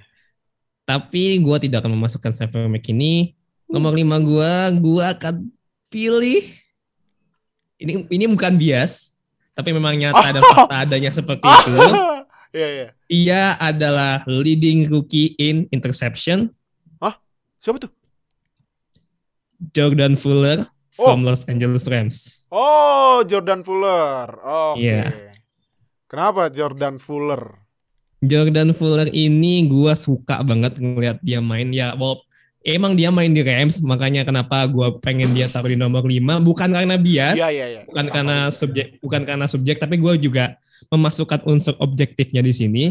Tapi gue tidak akan memasukkan Xavier McKinney. Nomor lima gue, gue akan pilih. Ini ini bukan bias, tapi memang nyata dan fakta adanya seperti itu. Iya iya. Ia adalah leading rookie in interception, Siapa tuh? Jordan Fuller from Los Angeles Rams. Oh, Jordan Fuller. Oke. Iya. Kenapa Jordan Fuller? Jordan Fuller ini gue suka banget ngeliat dia main ya. Walaupun emang dia main di Rams, makanya kenapa gue pengen dia taruh di nomor 5 bukan karena bias, Iya iya iya. bukan karena subjek, bukan karena subjek, tapi gue juga memasukkan unsur objektifnya di sini.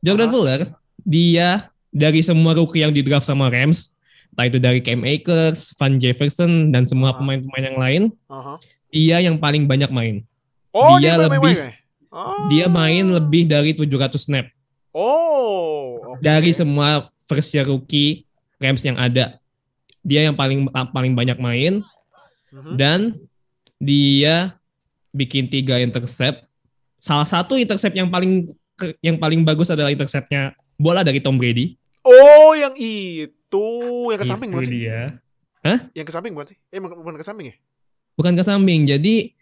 Jordan Aha. Fuller, dia dari semua rookie yang di draft sama Rams, entah itu dari Cam Akers, Van Jefferson, dan semua pemain-pemain yang lain, Aha. dia yang paling banyak main. Oh, Dia dia, lebih- main- main. Oh. Dia main lebih dari 700 snap. Oh. oke. dari semua first year rookie Rams yang ada. Dia yang paling paling banyak main Mhm. dan dia bikin tiga intercept. Salah satu intercept yang paling yang paling bagus adalah interceptnya bola dari Tom Brady. Oh, yang itu, yang ke samping bukan sih? dia. Yang ke samping bukan sih? Eh, bukan ke samping ya? Bukan ke samping. Jadi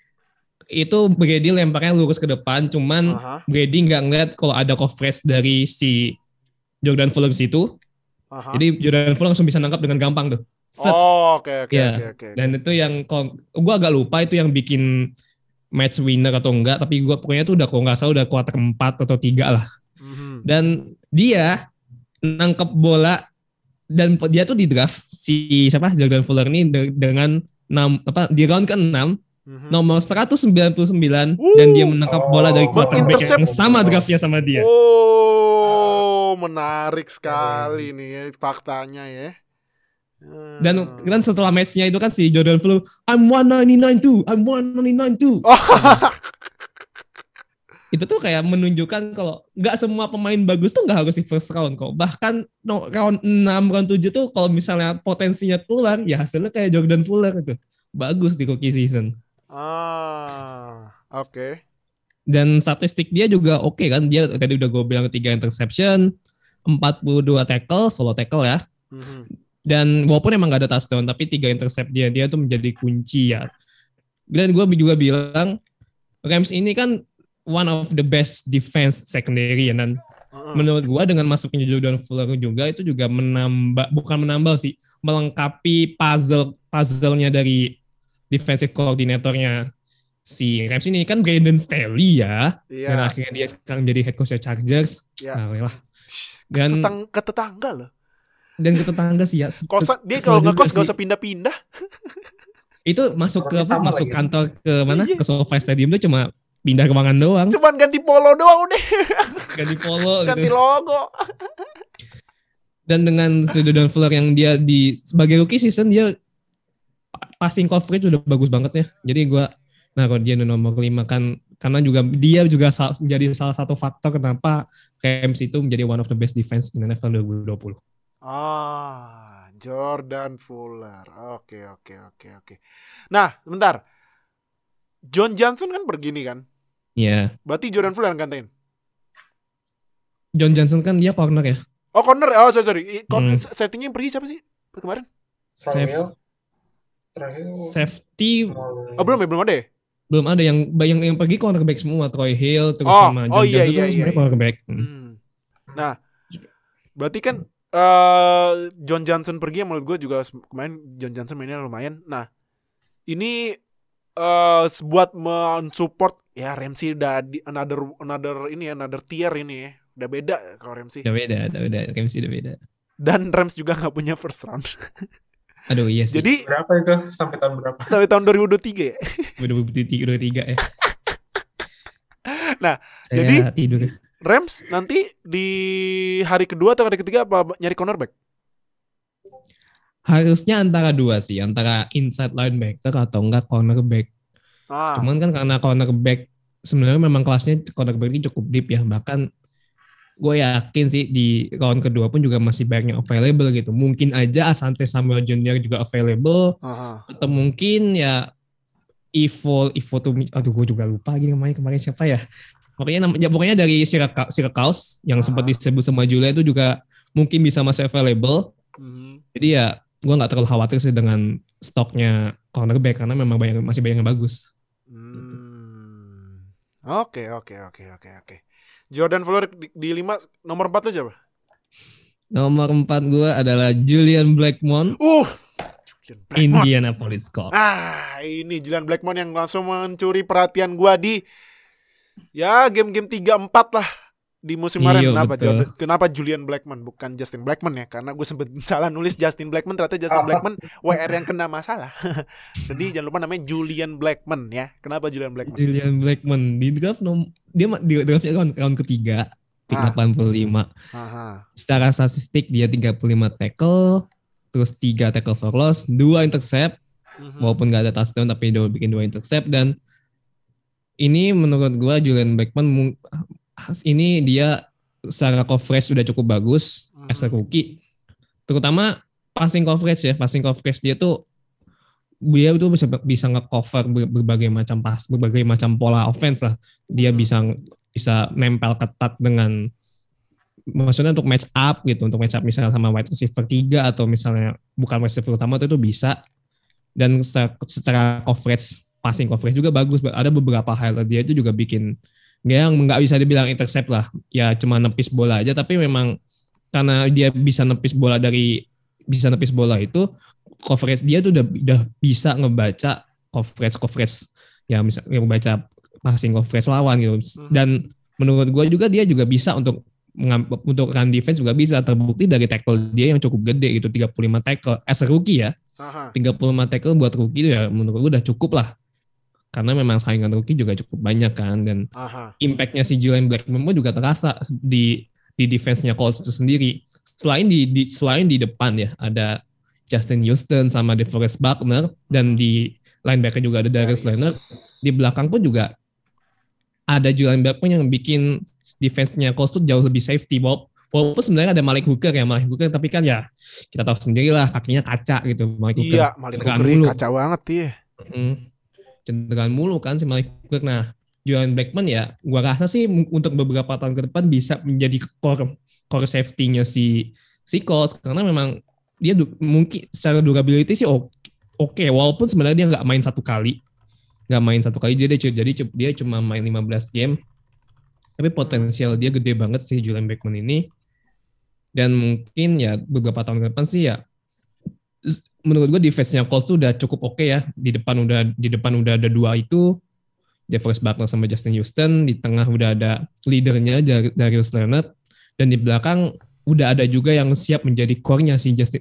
itu Brady lemparnya lurus ke depan, cuman Aha. Brady nggak ngeliat kalau ada coverage dari si Jordan Fuller di situ. Aha. Jadi Jordan Fuller langsung bisa nangkap dengan gampang tuh. Set. Oh, oke oke Iya. oke. Dan itu yang gue agak lupa itu yang bikin match winner atau enggak, tapi gue pokoknya tuh udah kalau nggak salah udah kuarter keempat atau tiga lah. Mhm. Dan dia nangkep bola dan dia tuh di draft si siapa Jordan Fuller ini de- dengan 6 apa di round ke-6 Mhm. nomor 199 dan dia menangkap bola dari Oh, quarterback yang intercept. sama draftnya sama dia. Oh, menarik sekali nih ya, faktanya ya. Hmm. Dan kan setelah matchnya itu kan si Jordan Fuller, I'm 199 too, I'm 199 too. Oh. itu tuh kayak menunjukkan kalau nggak semua pemain bagus tuh nggak harus di first round kok. Bahkan no, round 6, round 7 tuh kalau misalnya potensinya keluar, ya hasilnya kayak Jordan Fuller itu. Bagus di rookie season. Ah, oke. Dan statistik dia juga oke kan. Dia tadi udah gue bilang 3 interception, 42 tackle, solo tackle ya. Mhm. Dan walaupun emang gak ada touchdown, tapi 3 intercept dia, dia tuh menjadi kunci ya. Dan gue juga bilang, Rams ini kan one of the best defense secondary ya. Dan Mhm. menurut gua dengan masuknya Jordan Fuller juga itu juga menambah bukan menambah sih melengkapi puzzle puzzle-nya dari defensive coordinatornya si Rams ini kan Brandon Staley ya Iya. dan akhirnya dia sekarang jadi head coach Chargers Iya. nah, lah dan Tetang, ke tetangga loh. dan ke tetangga sih ya Kosan dia kalau ngekos gak usah pindah-pindah. itu masuk ke apa masuk lagi. kantor ke mana Iya. ke SoFi Stadium tuh cuma pindah ruangan doang Cuman ganti polo doang udah, ganti polo gitu. ganti logo. dan dengan si Jordan Fuller yang dia di sebagai rookie season dia passing coverage udah bagus banget ya. Jadi gua naruh dia di nomor 5 kan karena juga dia juga sal- menjadi salah satu faktor kenapa Rams itu menjadi one of the best defense in NFL 2020. Ah, Jordan Fuller. Oke, oke, oke, oke. Nah, bentar. John Johnson kan pergi nih kan? Iya. Berarti Jordan Fuller yang gantiin. John Johnson kan dia corner ya. Oh, corner. Oh, sorry, sorry. Hmm. Settingnya yang pergi siapa sih? Kemarin? Safe, Terakhir, terakhir safety Oh, belum ya, belum ada ya? Belum ada yang yang yang pergi cornerback semua Troy Hill terus Oh, sama oh John iya, Johnson iya, kan sebenarnya iya. cornerback. Hmm. Hmm. Nah, berarti kan eh John Johnson pergi yang menurut gue juga kemarin John Johnson mainnya lumayan. Nah, ini eh buat mensupport ya Ramsey udah di another another ini ya, another tier ini ya. Udah beda kalau Ramsey. Udah beda, udah beda, Rams udah beda. Dan Rams juga nggak punya first round. Aduh iya sih. Jadi berapa itu sampai tahun berapa? sampai tahun 2023 ya. udah tiga, udah tiga ya. Nah, Saya jadi tidur. Rams nanti di hari kedua atau hari ketiga apa nyari cornerback? Harusnya antara dua sih, antara inside linebacker atau enggak cornerback. Ah, Cuman kan karena cornerback sebenarnya memang kelasnya cornerback ini cukup deep ya. Bahkan gue yakin sih di round kedua pun juga masih banyak yang available gitu. Mungkin aja Asante Samuel Junior juga available aha. atau mungkin ya Ivo Ivo tuh aduh gue juga lupa lagi namanya kemarin siapa ya. Pokoknya ya pokoknya dari Syracuse, Syracuse yang sempat disebut sama Julia itu juga mungkin bisa masih available. Mhm. Jadi ya gue nggak terlalu khawatir sih dengan stoknya cornerback karena memang banyak masih banyak yang bagus. Hmm. Oke, oke, oke, oke, oke. Jordan Fuller di, di lima nomor 4 tuh siapa? Nomor 4 gue adalah Julian Blackmon, Uh, Julian Blackmon. Indianapolis Colts. Ah, ini Julian Blackmon yang langsung mencuri perhatian gua di ya game-game 3 4 lah di musim kemarin. Iya, Kenapa betul. Jordan- kenapa Julian Blackmon bukan Justin Blackmon ya? Karena gue sempet salah nulis Justin Blackmon ternyata Justin Blackmon WR yang kena masalah. Jadi jangan lupa namanya Julian Blackmon ya. Kenapa Julian Blackmon? Julian Blackmon di draft nom dia di draftnya round, round ketiga pick Ah. 85. Aha. Secara statistik dia 35 tackle, terus 3 tackle for loss, 2 intercept, Mhm. walaupun gak ada touchdown tapi dia bikin 2 intercept dan ini menurut gua Julian Blackmon mung- ini dia secara coverage sudah cukup bagus Mhm. as a rookie. Terutama passing coverage ya, passing coverage dia tuh dia itu bisa bisa nge-cover ber- berbagai macam pas berbagai macam pola offense lah. Dia Hmm. bisa bisa nempel ketat dengan maksudnya untuk match up gitu, untuk match up misalnya sama wide receiver 3 atau misalnya bukan wide receiver utama itu, itu bisa. Dan secara, secara coverage passing coverage juga bagus. Ada beberapa highlight dia itu juga bikin dia yang nggak bisa dibilang intercept lah. Ya cuma nepis bola aja. Tapi memang karena dia bisa nepis bola dari bisa nepis bola itu coverage dia tuh udah udah bisa ngebaca coverage coverage. Ya misalnya membaca passing coverage lawan gitu. Hmm. dan menurut gue juga dia juga bisa untuk untuk run defense juga bisa. Terbukti dari tackle dia yang cukup gede gitu. 35 tackle as a rookie ya. Aha. 35 tackle buat rookie itu ya menurut gue udah cukup lah karena memang saingan rookie juga cukup banyak kan dan Aha. impactnya si Julian Blackmon pun juga terasa di di defense-nya Colts itu sendiri. Selain di, di selain di depan ya ada Justin Houston sama DeForest Buckner dan di linebacker juga ada Darius Nice. Leonard. Di belakang pun juga ada Julian Blackmon yang bikin defense-nya Colts tuh jauh lebih safety. Walaupun walaupun sebenarnya ada Malik Hooker ya Malik Hooker tapi kan ya kita tahu sendiri lah kakinya kaca gitu Malik Hooker. Iya, Malik Hooker kacau banget ya. Mm. Cenderaan mulu kan si Malik Hooker. Nah, Julian Blackman ya, gua rasa sih untuk beberapa tahun ke depan bisa menjadi core core safety-nya si si Colts. Karena memang dia du- mungkin secara durability sih oke, oke, walaupun sebenarnya dia nggak main satu kali, nggak main satu kali jadi jadi dia cuma main 15 game, tapi potensial dia gede banget sih Julian Blackman ini. Dan mungkin ya beberapa tahun ke depan sih ya menurut gue defense-nya Colts tuh udah cukup oke ya. Di depan udah di depan udah ada dua itu DeForest Buckner sama Justin Houston, di tengah udah ada leadernya Darius Leonard dan di belakang udah ada juga yang siap menjadi core-nya si Justin,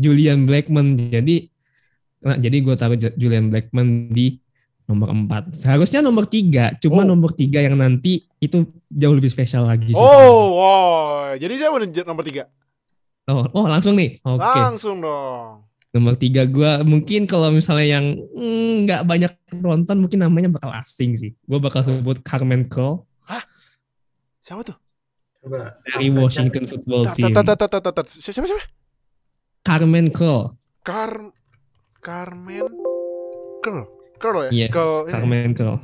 Julian Blackmon. Jadi nah, jadi gue taruh Ju- Julian Blackmon di nomor 4. Seharusnya nomor 3, cuma Oh. nomor 3 yang nanti itu jauh lebih spesial lagi sih. Oh, wow. Jadi siapa nih nomor 3? Oh, oh langsung nih. Oke. Langsung dong. Nomor tiga gue mungkin kalau misalnya yang mm, nggak banyak nonton mungkin namanya bakal asing sih. Gue bakal sebut Carmen Cole Siapa tuh? Coba. dari Washington Football Team. Siapa siapa? Carmen Cole. Car Carmen Curl. Curl ya? Yes, Curl, ini. Carmen Cole.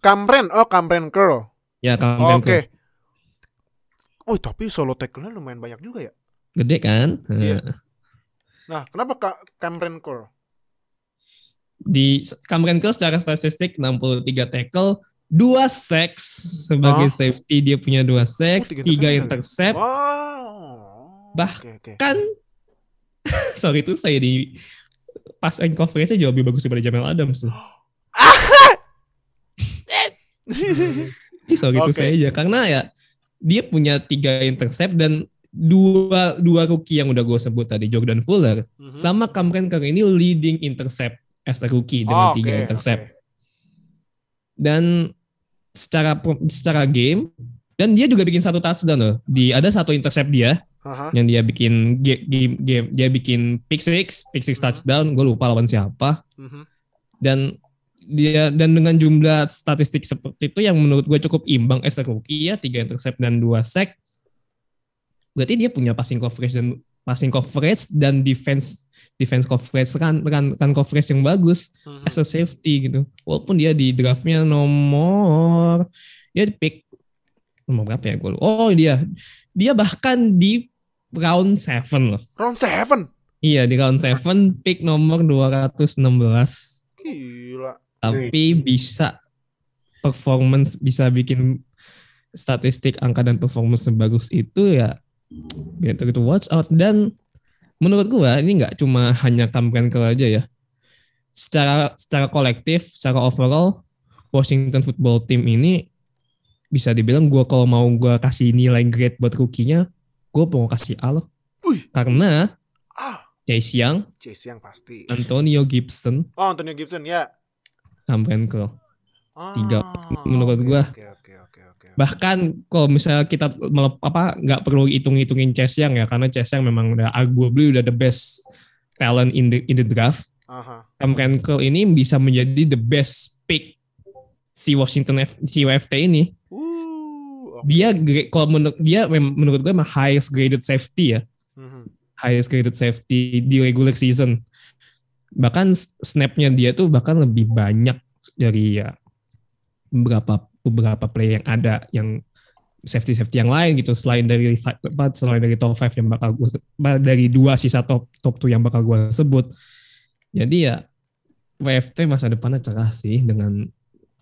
Camren. Oh, Camren Curl. Ya Oh, Carmen Oke. Cole. Oh, tapi solo tackle-nya lumayan banyak juga ya. Gede kan? Nah, Iya. Nah, kenapa Ka- Camren Curl? Di Cameron Cole secara statistik 63 tackle, 2 sacks sebagai Oh. safety dia punya 2 sacks, Oh, tiga 3 intercept. Wow. Bah- Oke, oke. Kan sorry itu saya di pass and coverage-nya jauh lebih bagus daripada Jamal Adams. tuh. Ih, sorry itu Oke. saya aja karena ya dia punya tiga intercept dan dua dua rookie yang udah gue sebut tadi Jordan Fuller Mhm. sama Cameron Curl ini leading intercept as a rookie dengan Oh, tiga oke, intercept dan secara secara game dan dia juga bikin satu touchdown loh di ada satu intercept dia Aha. yang dia bikin ga- game game dia bikin pick six pick six Mhm. touchdown gue lupa lawan siapa Mhm. dan dia dan dengan jumlah statistik seperti itu yang menurut gue cukup imbang as a rookie ya tiga intercept dan dua sack berarti dia punya passing coverage dan passing coverage dan defense defense coverage kan kan, kan coverage yang bagus Mhm. as a safety gitu walaupun dia di draftnya nomor dia di pick nomor berapa ya gue oh dia dia bahkan di round 7 loh Round 7. iya di round 7 pick nomor 216 Gila. tapi bisa performance bisa bikin statistik angka dan performance sebagus itu ya gitu gitu. Watch out. Dan menurut gua ini nggak cuma hanya Cameron Curl aja ya. Secara secara kolektif secara overall Washington Football Team ini bisa dibilang gua kalau mau gua kasih nilai grade buat rookie-nya gua mau kasih A loh. Karena Ah, Chase Young, Chase yang pasti. Antonio Gibson, Oh, Antonio Gibson ya. Cameron Curl Ah, Tiga, menurut oke, gua. Oke. Bahkan kalau misalnya kita melep- apa nggak perlu hitung-hitungin Chase Young ya karena Chase Young memang udah arguably udah the best talent in the in the draft. Aha. Cameron Curl ini bisa menjadi the best pick si Washington F, si WFT ini. Uh. Dia kalau menurut dia menurut gue emang highest graded safety ya, Mhm. highest graded safety di regular season. Bahkan snapnya dia tuh bahkan lebih banyak dari ya beberapa beberapa play yang ada yang safety safety yang lain gitu selain dari selain dari top 5 yang bakal gue dari dua sisa top top 2 yang bakal gue sebut jadi ya WFT masa depannya cerah sih dengan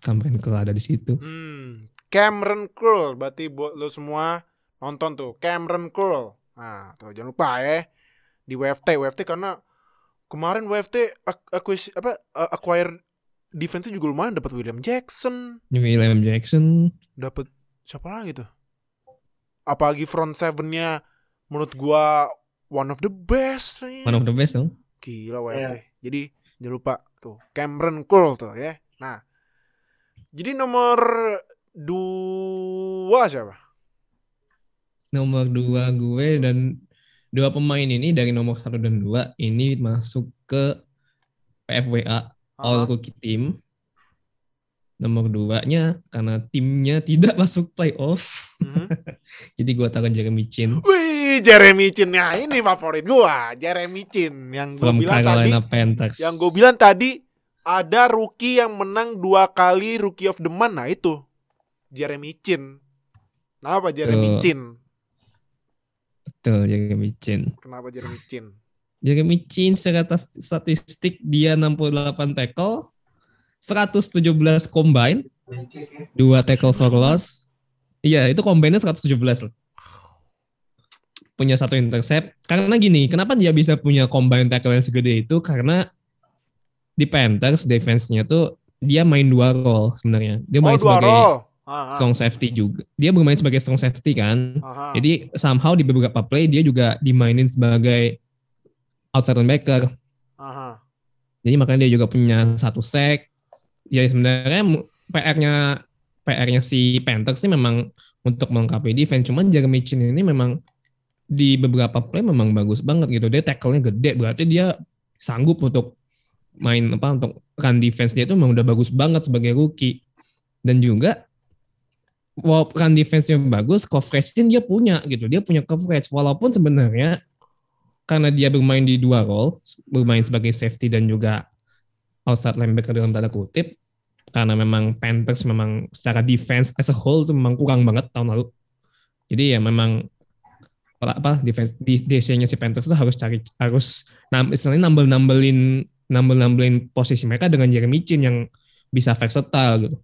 Cameron Curl ada di situ Hmm. Cameron Curl berarti buat lo semua nonton tuh Cameron Curl. Nah, tuh jangan lupa ya di WFT WFT karena kemarin WFT ak- akuis apa acquire defense juga lumayan dapat William Jackson, William Jackson dapat siapa lagi tuh? Apalagi front seven-nya menurut gua one of the best. one of the best dong Gila WFT. Jadi jangan lupa tuh Cameron Curl tuh ya. Nah, jadi nomor dua siapa? nomor dua gue dan dua pemain ini dari nomor satu dan dua ini masuk ke PFWA All Rookie Team. Nomor duanya karena timnya tidak masuk playoff, mhm. jadi gue taruh Jeremy Chin Wih, Jeremy Chin ya ini favorit gua, Jeremy Chin yang gue from bilang tadi, Carolina Panthers. yang gue bilang tadi ada rookie yang menang dua kali Rookie of the Month, nah itu Jeremy Chin. Kenapa Jeremy Tuh. Chin? Betul, Jeremy Chin. Kenapa Jeremy Chin? Jeremy Chin secara statistik dia 68 tackle, 117 combine, dua tackle for loss. Iya, itu combine-nya 117 loh. Punya satu intercept. Karena gini, kenapa dia bisa punya combine tackle yang segede itu? Karena di Panthers defense-nya tuh dia main dua role sebenarnya. Dia Oh, main dua sebagai strong safety juga. Dia bermain sebagai strong safety kan. ah, ah. Jadi somehow di beberapa play dia juga dimainin sebagai outside linebacker. Ah, ah. Jadi makanya dia juga punya satu sack. Ya sebenarnya PR-nya PR-nya si Panthers ini memang untuk melengkapi defense. Cuman Jeremy Chin ini memang di beberapa play memang bagus banget gitu. Dia tackle-nya gede, berarti dia sanggup untuk main apa untuk run defense dia itu memang udah bagus banget sebagai rookie dan juga walaupun run defense-nya bagus coverage dia punya gitu dia punya coverage walaupun sebenarnya karena dia bermain di dua role bermain sebagai safety dan juga outside linebacker dalam tanda kutip karena memang Panthers memang secara defense as a whole itu memang kurang banget tahun lalu jadi ya memang apa defense di DC-nya si Panthers itu harus cari harus nam, istilahnya nambel nambelin nambel nambelin posisi mereka dengan Jeremy Chin yang bisa versatile gitu.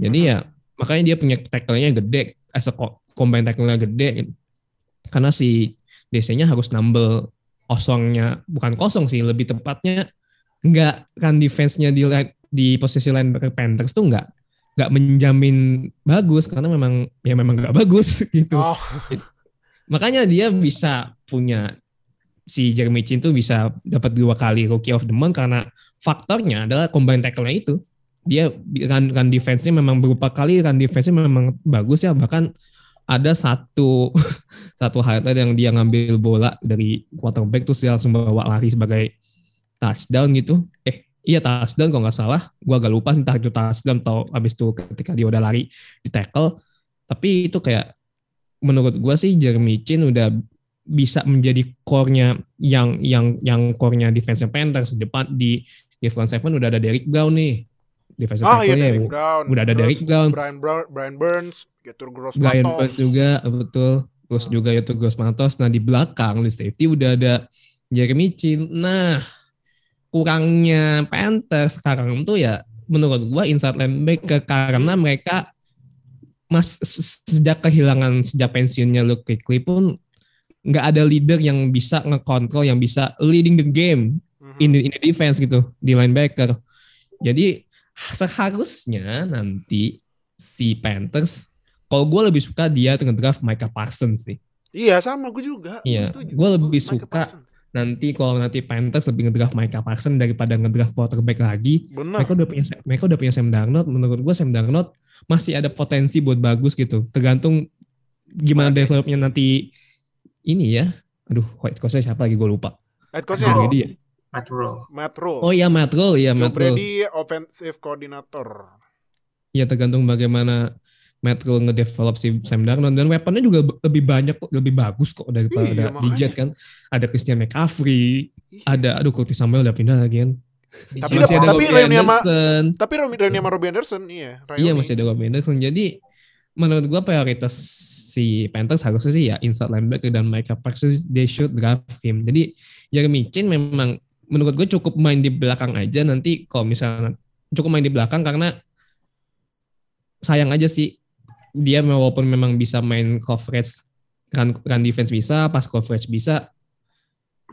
Jadi ya makanya dia punya tackle-nya gede, as a combine tackle-nya gede gitu. Karena si DC-nya harus nambel kosongnya, bukan kosong sih, lebih tepatnya nggak kan defense-nya di di posisi lain Panthers tuh nggak nggak menjamin bagus karena memang ya memang nggak bagus gitu. Oh. Makanya dia bisa punya si Jeremy Chin tuh bisa dapat dua kali Rookie of the Month karena faktornya adalah combine tackle-nya itu. Dia kan kan defense-nya memang berupa kali kan defense-nya memang bagus ya bahkan ada satu satu highlight yang dia ngambil bola dari quarterback terus dia langsung bawa lari sebagai touchdown gitu. Eh, iya touchdown kalau nggak salah. Gua agak lupa entah itu touchdown atau habis itu ketika dia udah lari di tackle. Tapi itu kayak menurut gue sih Jeremy Chin udah bisa menjadi core-nya yang yang yang core-nya defensive Panthers depan di di front seven udah ada Derrick Brown nih defensive oh, iya, Derrick Brown. udah ada Derrick Brown Brian, Brown, Brian Burns Getur Gross Brian Burns juga betul terus hmm. juga itu Gross Matos nah di belakang di safety udah ada Jeremy Chin nah kurangnya Panthers sekarang tuh ya menurut gua inside linebacker karena mereka mas sejak kehilangan sejak pensiunnya Luke Kuechly pun nggak ada leader yang bisa ngekontrol yang bisa leading the game mm-hmm. in, the, in the defense gitu di linebacker. Jadi seharusnya nanti si Panthers kalau gue lebih suka dia ngedraft Micah Parsons sih. Iya sama gue juga. Iya, gue lebih Micah suka Parsons nanti kalau nanti Panthers lebih ngedraft Micah Parsons daripada ngedraft quarterback lagi. Bener. Mereka udah punya mereka udah punya Sam Darnold. Menurut gue Sam Darnold masih ada potensi buat bagus gitu. Tergantung gimana White developnya nanti ini ya. Aduh, white coachnya siapa lagi gue lupa. White coachnya dia. Matt Rule. Matt Rule. Oh iya Matt Rule, iya Matt Rule. Brady offensive coordinator. Iya tergantung bagaimana Matt Rule ngedevelop si Sam Darnold. Dan weaponnya juga lebih banyak kok lebih bagus kok daripada iya, di kan? Ada Christian McCaffrey iya. ada aduh Curtis Samuel udah pindah lagi kan? Tapi masih ada tapi Robbie Anderson. tapi Robbie sama Robbie Anderson iya Rayoni. iya masih ada Robbie Anderson. Jadi menurut gua prioritas si Panthers harusnya sih ya inside linebacker dan Micah Parsons they should draft him. Jadi Jeremy Chin memang menurut gue cukup main di belakang aja nanti kalau misalnya cukup main di belakang karena sayang aja sih dia walaupun memang bisa main coverage run, run defense bisa, pas coverage bisa.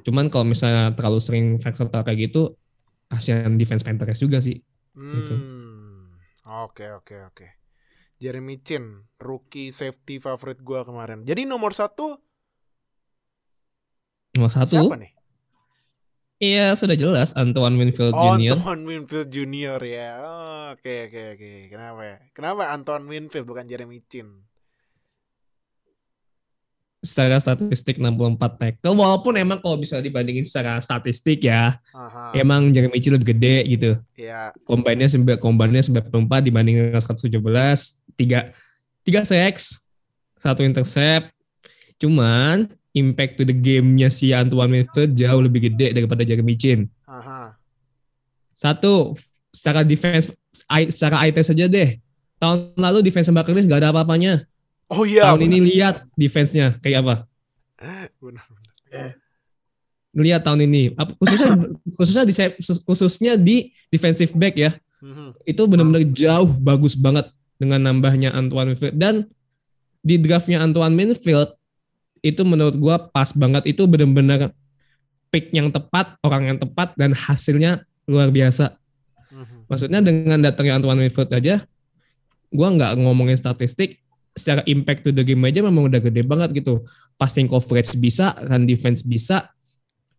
Cuman kalau misalnya terlalu sering versatile kayak gitu, kasihan defense Panthers juga sih. Gitu. Hmm. Oke oke oke. Jeremy Chin, rookie safety favorit gue kemarin. Jadi nomor satu. Nomor satu. Siapa nih? Iya sudah jelas Antoine Winfield oh, Jr. Antoine Winfield Jr. ya. Oke oke oke. Kenapa? Ya? Kenapa Antoine Winfield bukan Jeremy Chin? Secara statistik 64 tackle, walaupun emang kalau bisa dibandingin secara statistik ya, Aha. emang Jeremy Chin lebih gede gitu. Iya. Kombinnya sampai kombinnya 94 dibanding 117, 3 3 sacks, satu intercept. Cuman impact to the game-nya si Antoine Winfield jauh lebih gede daripada Jeremy Chin. Aha. Satu, secara defense, secara IT saja deh. Tahun lalu defense Buccaneers gak ada apa-apanya. Oh iya. Tahun benar. ini lihat defense-nya kayak apa. Benar, Lihat tahun ini, khususnya khususnya di khususnya di defensive back ya. Mm-hmm. Itu benar-benar jauh bagus banget dengan nambahnya Antoine Winfield dan di draftnya Antoine Winfield itu menurut gue pas banget. Itu bener-bener pick yang tepat orang yang tepat dan hasilnya luar biasa. Mhm. maksudnya dengan datangnya Antoine Winfield aja gue nggak ngomongin statistik. Secara impact to the game aja memang udah gede banget gitu. Passing coverage bisa run defense bisa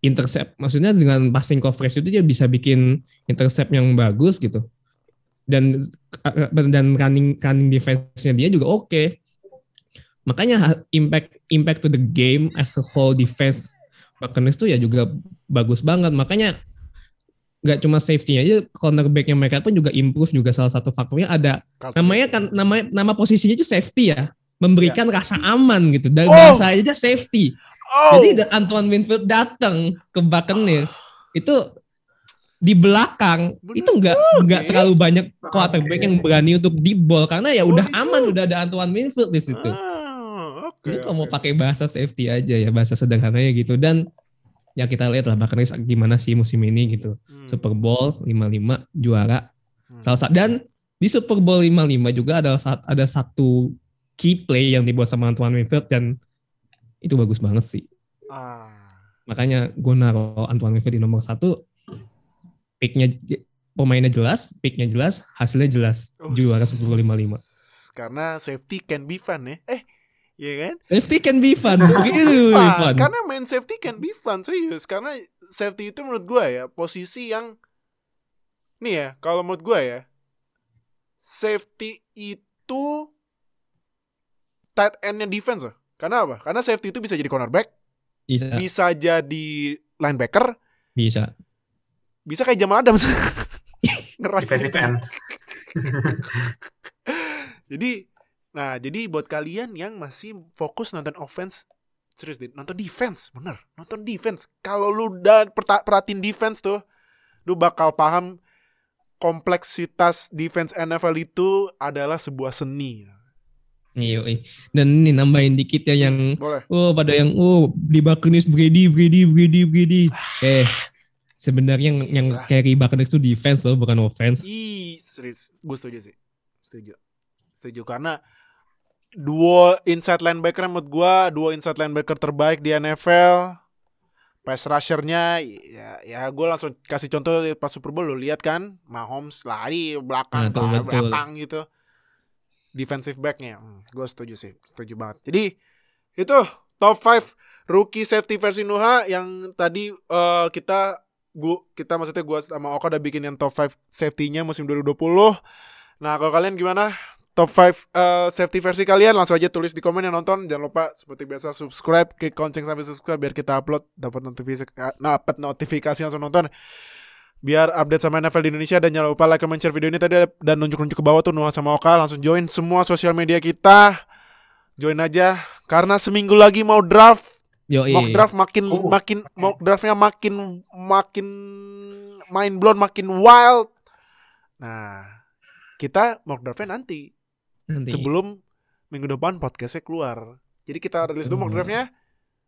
intercept. Maksudnya dengan passing coverage itu dia bisa bikin intercept yang bagus gitu. Dan dan running running defense-nya dia juga oke. Okay. makanya impact impact to the game as a whole defense Buccaneers tuh ya juga bagus banget. Makanya nggak cuma safety aja cornerbacknya mereka pun juga improve juga salah satu faktornya ada namanya kan namanya nama posisinya aja safety ya memberikan rasa aman gitu dan Oh. bahasa aja safety Oh. jadi Antoine Winfield datang ke Buccaneers itu di belakang Bener itu nggak nggak terlalu banyak quarterback Oke. yang berani untuk di ball karena ya udah Boleh aman udah ada Antoine Winfield di situ. Ah, oke, Ini kalau mau pakai bahasa safety aja ya bahasa sederhananya gitu dan ya kita lihat lah Buccaneers gimana sih musim ini gitu. Hmm. Super Bowl 55 juara. Hmm. Salah satu dan di Super Bowl 55 juga ada saat ada satu key play yang dibuat sama Antoine Winfield dan itu bagus banget sih. Ah. Makanya gue naruh Antoine Winfield di nomor satu. Picknya pemainnya jelas, picknya jelas, hasilnya jelas. Oh, Juara Super Bowl 55. Karena safety can be fun ya. Eh, iya kan? Safety can be fun. Really, really Fun. fun. Karena main safety can be fun serius. Karena safety itu menurut gua ya posisi yang nih ya kalau menurut gua ya safety itu tight endnya defense loh. Karena apa? Karena safety itu bisa jadi cornerback, Bisa, bisa jadi linebacker, bisa. bisa kayak Jamal Adams. Ngeras defensive gitu. end. Jadi, nah jadi buat kalian yang masih fokus nonton offense, serius deh, nonton defense, bener, nonton defense. Kalau lu udah perhatiin defense tuh, lu bakal paham kompleksitas defense NFL itu adalah sebuah seni. Iya, iya. Dan ini nambahin dikit ya yang Boleh. oh pada yang oh di Buccaneers Brady Brady Brady Brady. Eh sebenarnya yang yang carry Buccaneers itu defense loh bukan offense. Ih, serius, gue setuju sih, setuju, setuju karena duo inside linebacker menurut gua duo inside linebacker terbaik di NFL. Pass rushernya ya ya gue langsung kasih contoh pas Super Bowl lu lihat kan Mahomes lari belakang Nah, tuh, ke betul. belakang gitu. Defensive backnya, hmm, gue setuju sih, setuju banget. Jadi itu top 5 rookie safety versi Nuha yang tadi eh, kita gua kita maksudnya gua sama Oka udah bikin yang top 5 safety-nya musim 2020. Nah, kalau kalian gimana? Top 5 eh, safety versi kalian langsung aja tulis di komen yang nonton. Jangan lupa seperti biasa subscribe, klik lonceng sampai subscribe biar kita upload dapat notifikasi eh, dapat notifikasi langsung nonton. Biar update sama NFL di Indonesia dan jangan lupa like, comment, share video ini tadi dan nunjuk-nunjuk ke bawah tuh Nuha sama Oka langsung join semua sosial media kita. Join aja karena seminggu lagi mau draft Yo mock draft makin Oh, makin mock draftnya makin makin mind blown makin wild nah kita mock draftnya nanti nanti. sebelum minggu depan podcastnya keluar jadi kita rilis dulu mock draftnya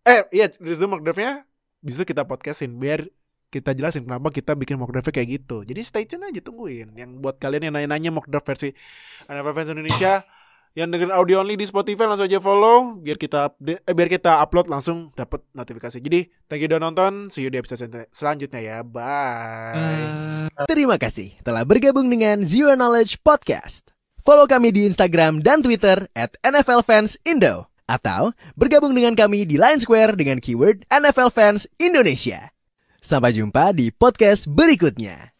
eh iya rilis dulu mock draftnya bisa kita podcastin biar kita jelasin kenapa kita bikin mock draftnya kayak gitu jadi stay tune aja tungguin yang buat kalian yang nanya-nanya mock draft versi NFL Fans Indonesia yang dengerin audio only di Spotify langsung aja follow biar kita update eh, biar kita upload langsung dapat notifikasi. Jadi thank you udah nonton, see you di episode selanjutnya ya. Bye. Terima kasih telah bergabung dengan Zero Knowledge Podcast. Follow kami di Instagram dan Twitter at NFL Fans Indo. Atau bergabung dengan kami di Line Square dengan keyword NFL Fans Indonesia. Sampai jumpa di podcast berikutnya.